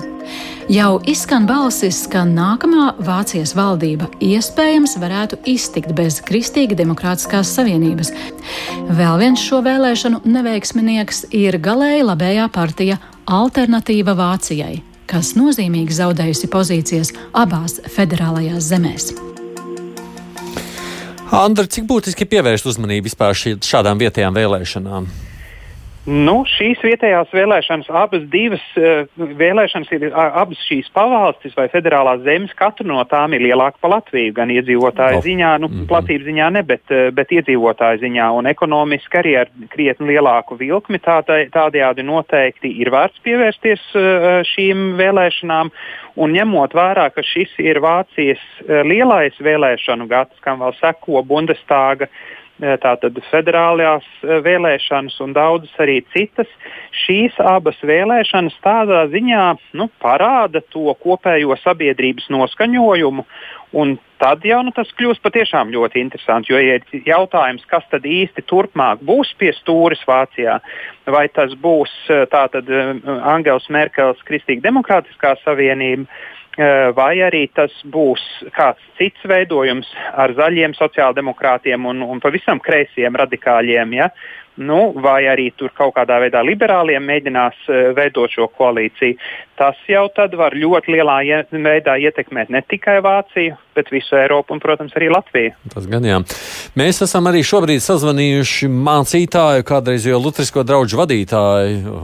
Jau izskan balsis, ka nākamā Vācijas valdība iespējams varētu iztikt bez Kristīga Demokrātiskās Savienības. Vēl viens šo vēlēšanu neveiksminieks ir galēji labējā partija Alternatīva Vācijai kas nozīmīgi zaudējusi pozīcijas abās federālajās zemēs. Andra, cik būtiski pievērst uzmanību vispār šādām vietējām vēlēšanām? Nu, šīs vietējās vēlēšanas, abas divas uh, vēlēšanas ir uh, abas šīs pavalstis vai federālās zemes. Katra no tām ir lielāka par Latviju, gan iedzīvotāju oh. ziņā, nu, mm -hmm. platības ziņā ne, bet, uh, bet iedzīvotāju ziņā un ekonomiski arī ar krietni lielāku vilkmi. Tādai, tādējādi noteikti ir vērts pievērsties uh, šīm vēlēšanām. Un ņemot vērā, ka šis ir Vācijas uh, lielais vēlēšanu gads, kam vēl seko Bundestāga Eh, tātad federālajās eh, vēlēšanas un daudzas arī citas. Šīs abas vēlēšanas tādā ziņā nu, parāda to kopējo sabiedrības noskaņojumu. Un tad jau nu, tas kļūst patiešām ļoti interesanti. Jo ir jautājums, kas tad īsti turpmāk būs pie stūres Vācijā. Vai tas būs eh, tātad Angels Merkels Kristīga Demokrātiskā savienība, Eh, vai arī tas būs kāds cits veidojums ar zaļiem sociāldemokrātiem un, un pavisam kreisiem radikāļiem. Ja? Nu, vai arī tur kaut kādā veidā liberāliem mēģinās uh, veidot šo koalīciju. Tas jau tad var ļoti lielā ie veidā ietekmēt ne tikai Vāciju, bet visu Eiropu un, protams, arī Latviju. Tas gan jā. Mēs esam arī šobrīd sazvanījuši mācītāju, kādreizējo Lutrisko draugu vadītāju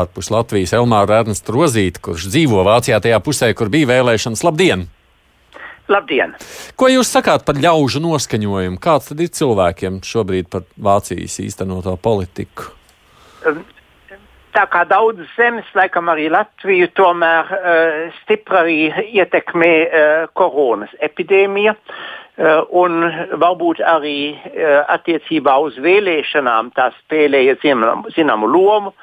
ārpus Latvijas, Elmāru Ernstu Rozīti, kurš dzīvo Vācijā tajā pusē, kur bija vēlēšanas. Labdien! Labdien! Ko jūs sakāt par ļaužu noskaņojumu? Kāds tad ir cilvēkiem šobrīd par Vācijas īstenoto politiku? Tā kā daudzas zemes, laikam arī Latviju, tomēr uh, stipri arī ietekmē uh, koronas epidēmija. Uh, un varbūt arī uh, attiecībā uz vēlēšanām tā spēlēja zināmu lomu.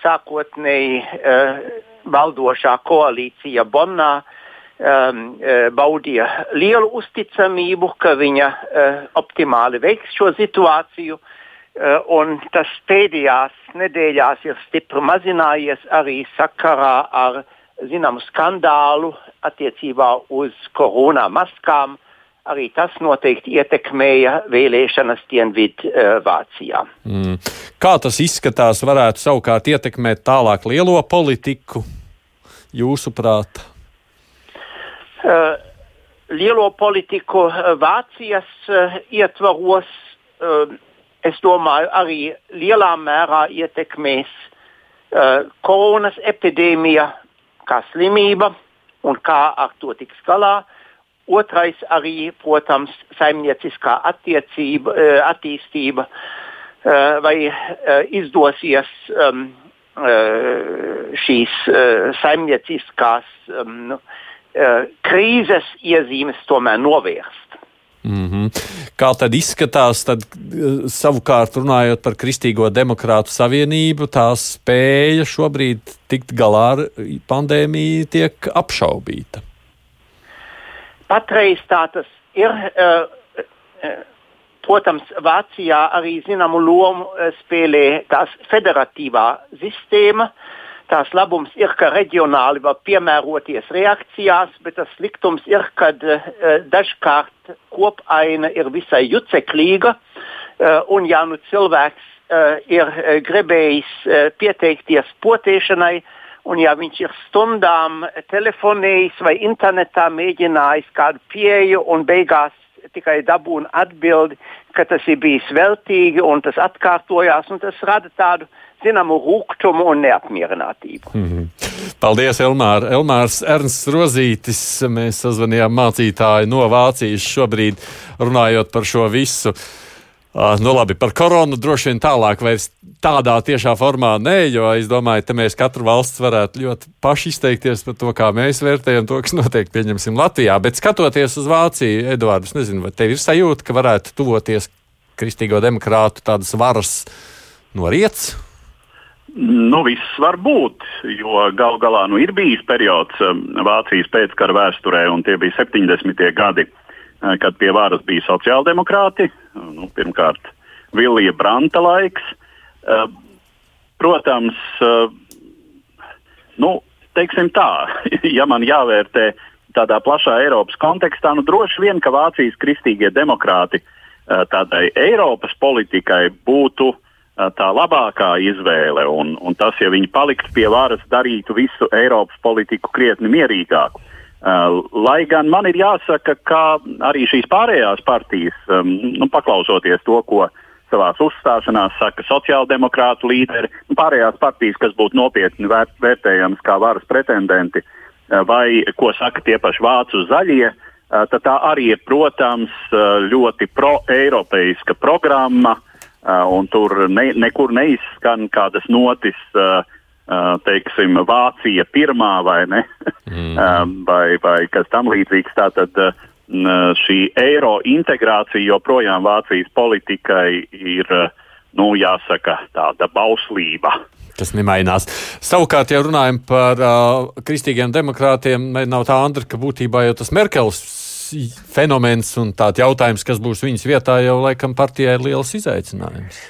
Sākotnēji uh, valdošā koalīcija Bonnā uh, um, uh, baudīja lielu uzticamību, ka viņa uh, optimāli veiks šo situāciju. Uh, un tas pēdējās nedēļās ir stipri mazinājies arī sakarā ar zināmu skandālu attiecībā uz korona maskām. Arī tas noteikti ietekmēja vēlēšanas Dienvidvācijā. Uh, mm. Kā tas izskatās, varētu savukārt ietekmēt tālāk lielo politiku, jūsuprāt? Uh, lielo politiku uh, Vācijas uh, ietvaros, es domāju, arī lielā mērā ietekmēs koronas epidēmija kā slimība un kā ar to tiks galā. Otrais arī, protams, saimnieciskā attiecība, attīstība, vai izdosies šīs saimnieciskās Eh, krīzes iezīmes tomēr novērst. Mm -hmm. Kā tad izskatās, tad eh, savukārt runājot par Kristīgo demokrātu savienību, tā spēja šobrīd tikt galā ar pandēmiju tiek apšaubīta? Patreiz tā tas ir. Uh, uh, Protams, Vācijā arī zināmu lomu spēlē tās federatīvā sistēma, tās labums ir, ka reģionāli var piemēroties reakcijās, bet tas sliktums ir, ka uh, dažkārt kopaina ir visai juceklīga. un ja nu cilvēks ir gribējis pieteikties potēšanai, un ja viņš ir stundām telefonējis vai internetā mēģinājis kādu pieeju un beigās tikai dabūna atbildi, ka tas ir bijis veltīgi un tas atkārtojās, un tas rada tādu zināmu rūkumu un neapmierinātību. Mm -hmm. Paldies, Elmār. Elmārs Ernsts Rozītis. Mēs sazvanījām mācītāju no Vācijas šobrīd runājot par šo visu. Uh, nu labi, par koronu droši vien tālāk vairs tādā tiešā formā nē, jo es domāju, ka mēs katru valsts varētu ļoti paši izteikties par to, kā mēs vērtējam to, kas notiek, pieņemsim, Latvijā. Bet skatoties uz Vāciju, Eduards, nezinu, vai tev ir sajūta, ka varētu tuvoties kristīgo demokrātu tādas varas no rietas? Nu, viss var būt, jo gal galā nu, ir bijis periods um, Vācijas pēckara vēsturē, un tie bija 70. gadi, uh, kad pie varas bija sociāldemokrāti. Nu, pirmkārt, Vilija Branta laiks. Uh, protams, uh, nu, teiksim tā, (laughs) ja man jāvērtē tādā plašā Eiropas kontekstā, nu, droši vien, ka Vācijas kristīgie demokrāti tādai Eiropas politikai būtu uh, tā labākā izvēle. Un, un tas, ja viņi paliktu pie varas, darītu visu Eiropas politiku krietni mierīgāku. Uh, lai gan man ir jāsaka, ka arī šīs pārējās partijas, um, nu, paklausoties to, ko savā uzstāšanās saka sociāldemokrātu līderi, nu, pārējās partijas, kas būtu nopietni vērt, vērtējamas kā varas pretendenti, uh, vai ko saka tie paši vācu zaļie, uh, tad tā arī ir, protams, ļoti pro-eiropeiska programma, uh, Uh, un tur ne, nekur neizskan kādas notis, uh, uh, teiksim, Vācija pirmā vai ne, (laughs) mm. vai, vai kas tam līdzīgs. Tātad šī eiro integrācija joprojām Vācijas politikai ir, nu, jāsaka, tāda bauslība. Tas nemainās. Savukārt, ja runājam par uh, kristīgiem demokrātiem, nav tā, Andra, ka būtībā jau tas Merkels fenomens un tāds jautājums, kas būs viņas vietā, jau laikam partijai ir liels izaicinājums.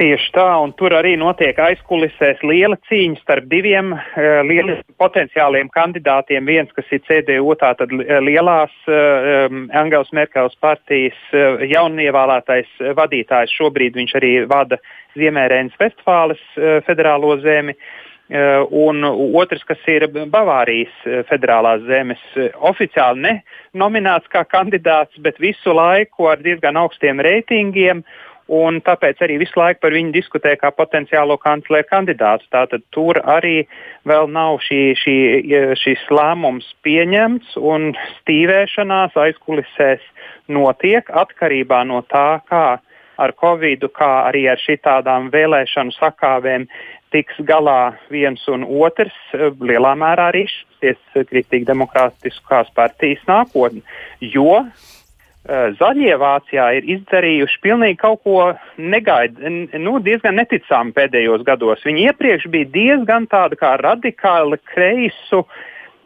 Tieši tā, un tur arī notiek aizkulisēs liela cīņa starp diviem uh, lieliem potenciāliem kandidātiem. Viens, kas ir CDU, tātad lielās uh, Angels Merkels partijas uh, jaunievēlētais vadītājs. Šobrīd viņš arī vada Ziemērēnas Vestfāles uh, federālo zemi. Uh, Eh, un otrs, kas ir Bavārijas eh, federālās zemes, eh, oficiāli ne nominēts kā kandidāts, bet visu laiku ar diezgan augstiem reitingiem. Un tāpēc arī visu laiku par viņu diskutē kā potenciālo kancleru kandidātu. Tātad tur arī vēl nav šī, šī, šis lēmums pieņemts un stīvēšanās aizkulisēs notiek atkarībā no tā, kā ar Covid, kā arī ar šitādām vēlēšanu sakāvēm tiks galā viens un otrs, eh, lielā mērā arī šīs kristīgi demokrātiskās partijas nākotne. Jo uh, Zaļie Vācijā ir izdarījuši pilnīgi kaut ko negaidu, nu, diezgan neticami pēdējos gados. Viņi iepriekš bija diezgan tāda kā radikāli kreisu uh,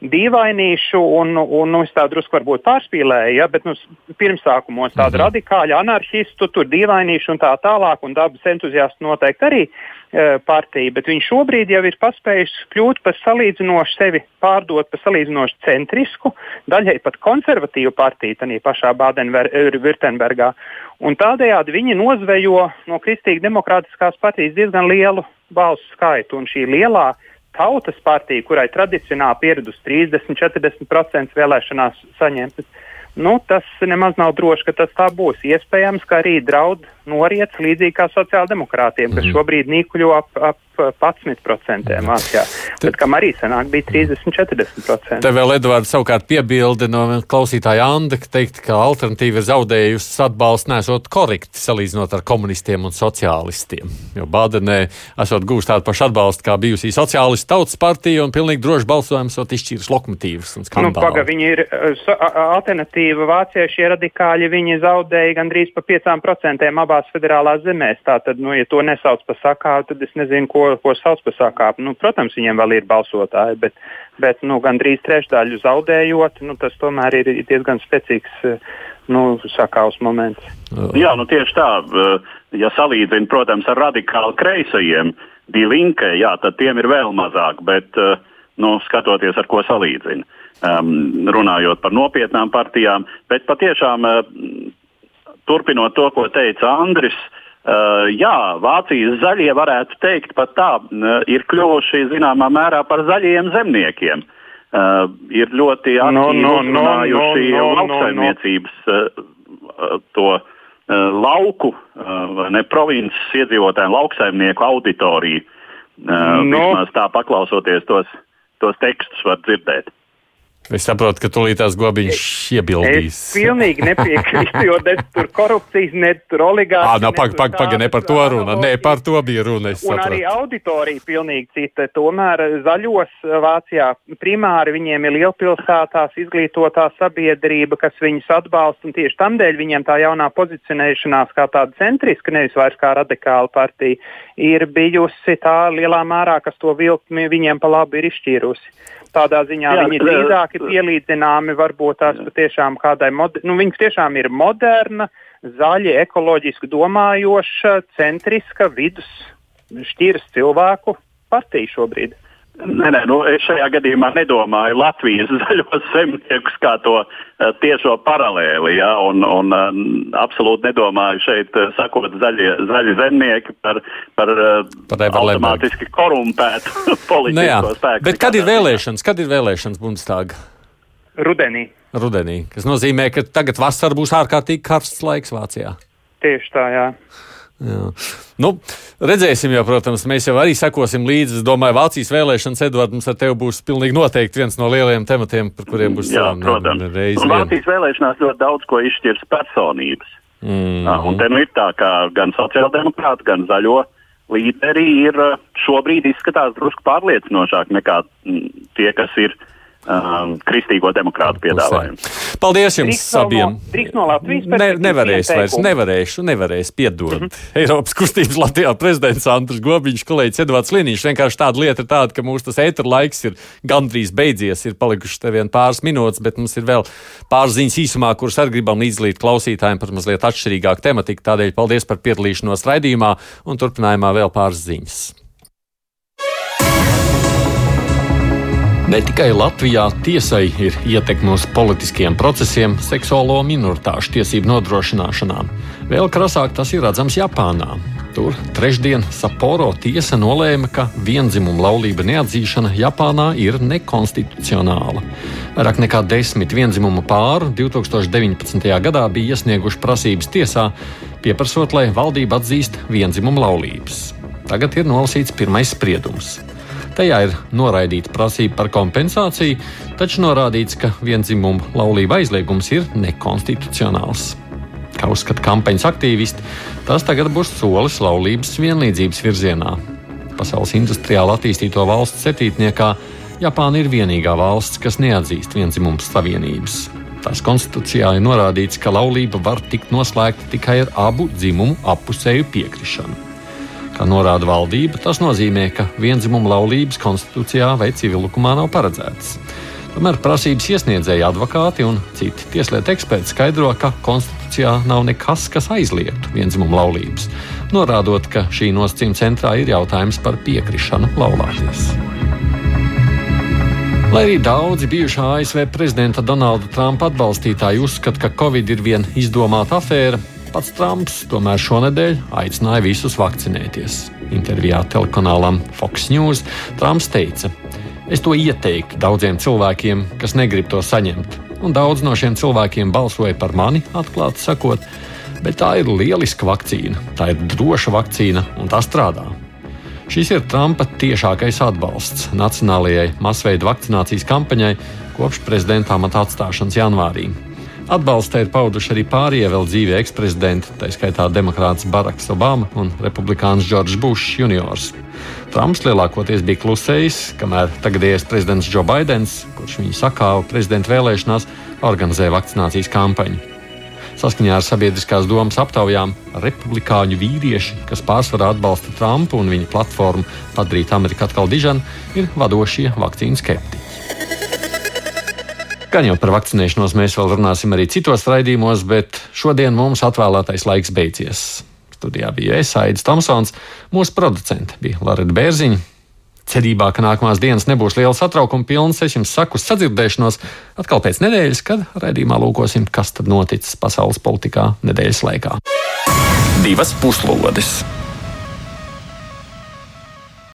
dīvainīšu un, un nu, es tā drusku varbūt pārspīlēju, ja, bet nu, pirmsākumos tādu -hmm. radikāļu anarchistu, tur dīvainīšu un tā tālāk, un dabas entuziastu noteikti arī e, partija, bet viņš šobrīd jau ir paspējis kļūt par salīdzinoši sevi pārdot par salīdzinoši centrisku, daļai pat konservatīvu partiju, tādā pašā Bādenvirtenbergā. Un tādējādi viņi nozvejo no Kristīgi demokrātiskās partijas diezgan lielu balsu skaitu, un šī lielā tautas partija, kurai tradicionāli pieradusi 30-40% vēlēšanās saņemt, nu, tas nemaz nav droši, ka tas tā būs. Iespējams, ka arī draud noriets līdzīgi kā sociāldemokrātiem, kas mm -hmm. šobrīd nīkuļo ap, ap 11% Vācijā. Te, bet kam arī sanāk bija 30-40%. Te vēl Edvards savukārt piebildi no klausītāja Anda, ka teikt, ka alternatīva ir zaudējusi atbalstu nesot korekti salīdzinot ar komunistiem un sociālistiem. Jo Bādenē esot gūst tādu pašu atbalstu kā bijusī sociālistu tautas partija un pilnīgi droši balsojums esot izšķīris lokomotīvas un skandāli. Nu, paga, viņi ir alternatīva Vācijai šie radikāļi, viņi zaudēja gandrīz pa 5% abās federālās zemēs. Tātad, nu, ja to nesauc par sakāvu, tad es nezinu, ko ko, ko sauc par sākāpu. Nu, protams, viņiem vēl ir balsotāji, bet, bet nu, gandrīz trešdaļu zaudējot, nu, tas tomēr ir diezgan spēcīgs nu, sakāvs moments. Jā, nu, tieši tā. Ja salīdzina, protams, ar radikāli kreisajiem, Dīlinke, jā, tad tiem ir vēl mazāk, bet nu, skatoties, ar ko salīdzina. Um, runājot par nopietnām partijām, bet patiešām uh, turpinot to, ko teica Andris, uh, Uh, jā, Vācijas zaļie varētu teikt pat tā, uh, ir kļuvuši zināmā mērā par zaļiem zemniekiem. Uh, ir ļoti aktīvi no, no, uzrunājuši no, no, no, lauksaimniecības uh, to uh, lauku, uh, ne provinces iedzīvotāju lauksaimnieku auditoriju. Uh, no. Vismaz tā paklausoties tos, tos tekstus var dzirdēt. Es saprotu, ka tūlītās gobiņš iebildīs. Es pilnīgi nepiekrītu, jo ne tur korupcijas, ne tur oligārijas. Ah, no, pag, pag, pag, ne par to runa, ne par to bija runa. Un sapratu. arī auditorija pilnīgi cita. Tomēr zaļos Vācijā primāri viņiem ir lielpilsētās izglītotā sabiedrība, kas viņus atbalsta, un tieši tamdēļ viņiem tā jaunā pozicionēšanās kā tāda centriska, nevis vairs kā radikāla partija, ir bijusi tā lielā mērā, kas to vilkmi viņiem pa labi ir izšķīrusi. Tādā ziņā Jā, viņi drīzāk ir pielīdzināmi varbūt tās patiešām kādai, nu, viņi tiešām ir moderna, zaļa, ekoloģiski domājoša, centriska vidus šķiras cilvēku partija šobrīd. Nē, nē, nu, es šajā gadījumā nedomāju Latvijas (laughs) zaļos zemniekus kā to uh, tiešo paralēli. Ja, un, un uh, absolūti nedomāju šeit, uh, sakot, zaļie, zaļi zemnieki par, par, par automātiski korumpētu (laughs) politisko nu, spēku. Bet kad ir vēlēšanas? Kad ir vēlēšanas Bundestāga? Rudenī. Rudenī, kas nozīmē, ka tagad vasarā būs ārkārtīgi karsts laiks Vācijā. Tieši tā, jā. Jā. Nu, redzēsim, jau, protams, mēs jau arī sekosim līdzi. Es domāju, Vācijas vēlēšanas, Edvards, mums ar tevi būs pilnīgi noteikti viens no lielajiem tematiem, par kuriem būs jārunā. Protams, reizi. Vācijas vēlēšanās ļoti daudz ko izšķirs personības. Mm -hmm. Un te nu ir tā, ka gan sociāldemokrāti, gan zaļo līderi ir šobrīd izskatās drusku pārliecinošāk nekā tie, kas ir um, kristīgo demokrātu piedāvājumu. Paldies jums drīkst abiem. No, no ne, nevarēs vairs, nevarēšu, nevarēs piedot. Mm -hmm. (laughs) Eiropas kustības Latvijā prezidents Antrs Gobiņš, kolēģis Edvards Linīšs. Vienkārši tāda lieta ir tāda, ka mūsu tas ēteru laiks ir gandrīz beidzies, ir palikuši te vien pāris minūtes, bet mums ir vēl pāris ziņas īsumā, kuras arī gribam līdzlīt klausītājiem par mazliet atšķirīgāku tematiku. Tādēļ paldies par piedalīšanos raidījumā un turpinājumā vēl pāris ziņas. Ne tikai Latvijā tiesai ir ietekme uz politiskiem procesiem, seksuālo minoritāšu tiesību nodrošināšanā. Vēl krasāk tas ir redzams Japānā. Tur trešdien Sapporo tiesa nolēma, ka vienzimuma laulība neatzīšana Japānā ir nekonstitucionāla. Vairāk nekā desmit vienzimuma pāru 2019. gadā bija iesnieguši prasības tiesā, pieprasot, lai valdība atzīst vienzimuma laulības. Tagad ir nolasīts pirmais spriedums. Tajā ir noraidīta prasība par kompensāciju, taču norādīts, ka vienzimuma laulība aizliegums ir nekonstitucionāls. Kā uzskata kampaņas aktīvisti, tas tagad būs solis laulības vienlīdzības virzienā. Pasaules industriāli attīstīto valstu septītniekā Japāna ir vienīgā valsts, kas neatzīst vienzimumu savienības. Tās konstitūcijā ir norādīts, ka laulība var tikt noslēgta tikai ar abu dzimumu apusēju piekrišanu. Kā norāda valdība, tas nozīmē, ka vienzimuma laulības konstitūcijā vai civillikumā nav paredzētas. Tomēr prasības iesniedzēji advokāti un citi tieslietu eksperti skaidro, ka konstitūcijā nav nekas, kas aizliegtu vienzimumu laulības, norādot, ka šī nosacījuma centrā ir jautājums par piekrišanu laulāties. Lai arī daudzi bijušā ASV prezidenta Donalda Trumpa atbalstītāji uzskata, ka Covid ir viena izdomāta afēra, Pats Trumps tomēr šonadēļ aicināja visus vakcinēties. Intervijā telekanālam Fox News Trumps teica, es to ieteiktu daudziem cilvēkiem, kas negrib to saņemt. Un daudz no šiem cilvēkiem balsoja par mani, atklāti sakot, bet tā ir lieliska vakcīna, tā ir droša vakcīna un tā strādā. Šis ir Trumpa tiešākais atbalsts nacionālajai masveida vakcinācijas kampaņai kopš prezidenta amata atstāšanas janvārī. Atbalsta ir pauduši arī pārējie vēl dzīvie eksprezidenti, tā skaitā demokrāts Baraks Obama un republikāns Džordžs Bušs juniors. Trumps lielākoties bija klusējis, kamēr tagadējais prezidents Džo Baidens, kurš viņu sakāva prezidenta vēlēšanās, organizēja vakcinācijas kampaņu. Saskaņā ar sabiedriskās domas aptaujām, republikāņu vīrieši, kas pārsvarā atbalsta Trumpu un viņa platformu padarīt Ameriku atkal dižanu, ir vadošie vakcīnu skeptiķi. Gan jau par vakcinēšanos mēs vēl runāsim arī citos raidījumos, bet šodien mums atvēlētais laiks beidzies. Studijā bija es, Aits Tomsons, mūsu producents bija Lorita Bērziņa. Cerībā, ka nākamās dienas nebūs liela satraukuma pilnas, es jums saku sadzirdēšanos atkal pēc nedēļas, kad raidījumā lūkosim, kas tad noticis pasaules politikā nedēļas laikā. divas puslodes.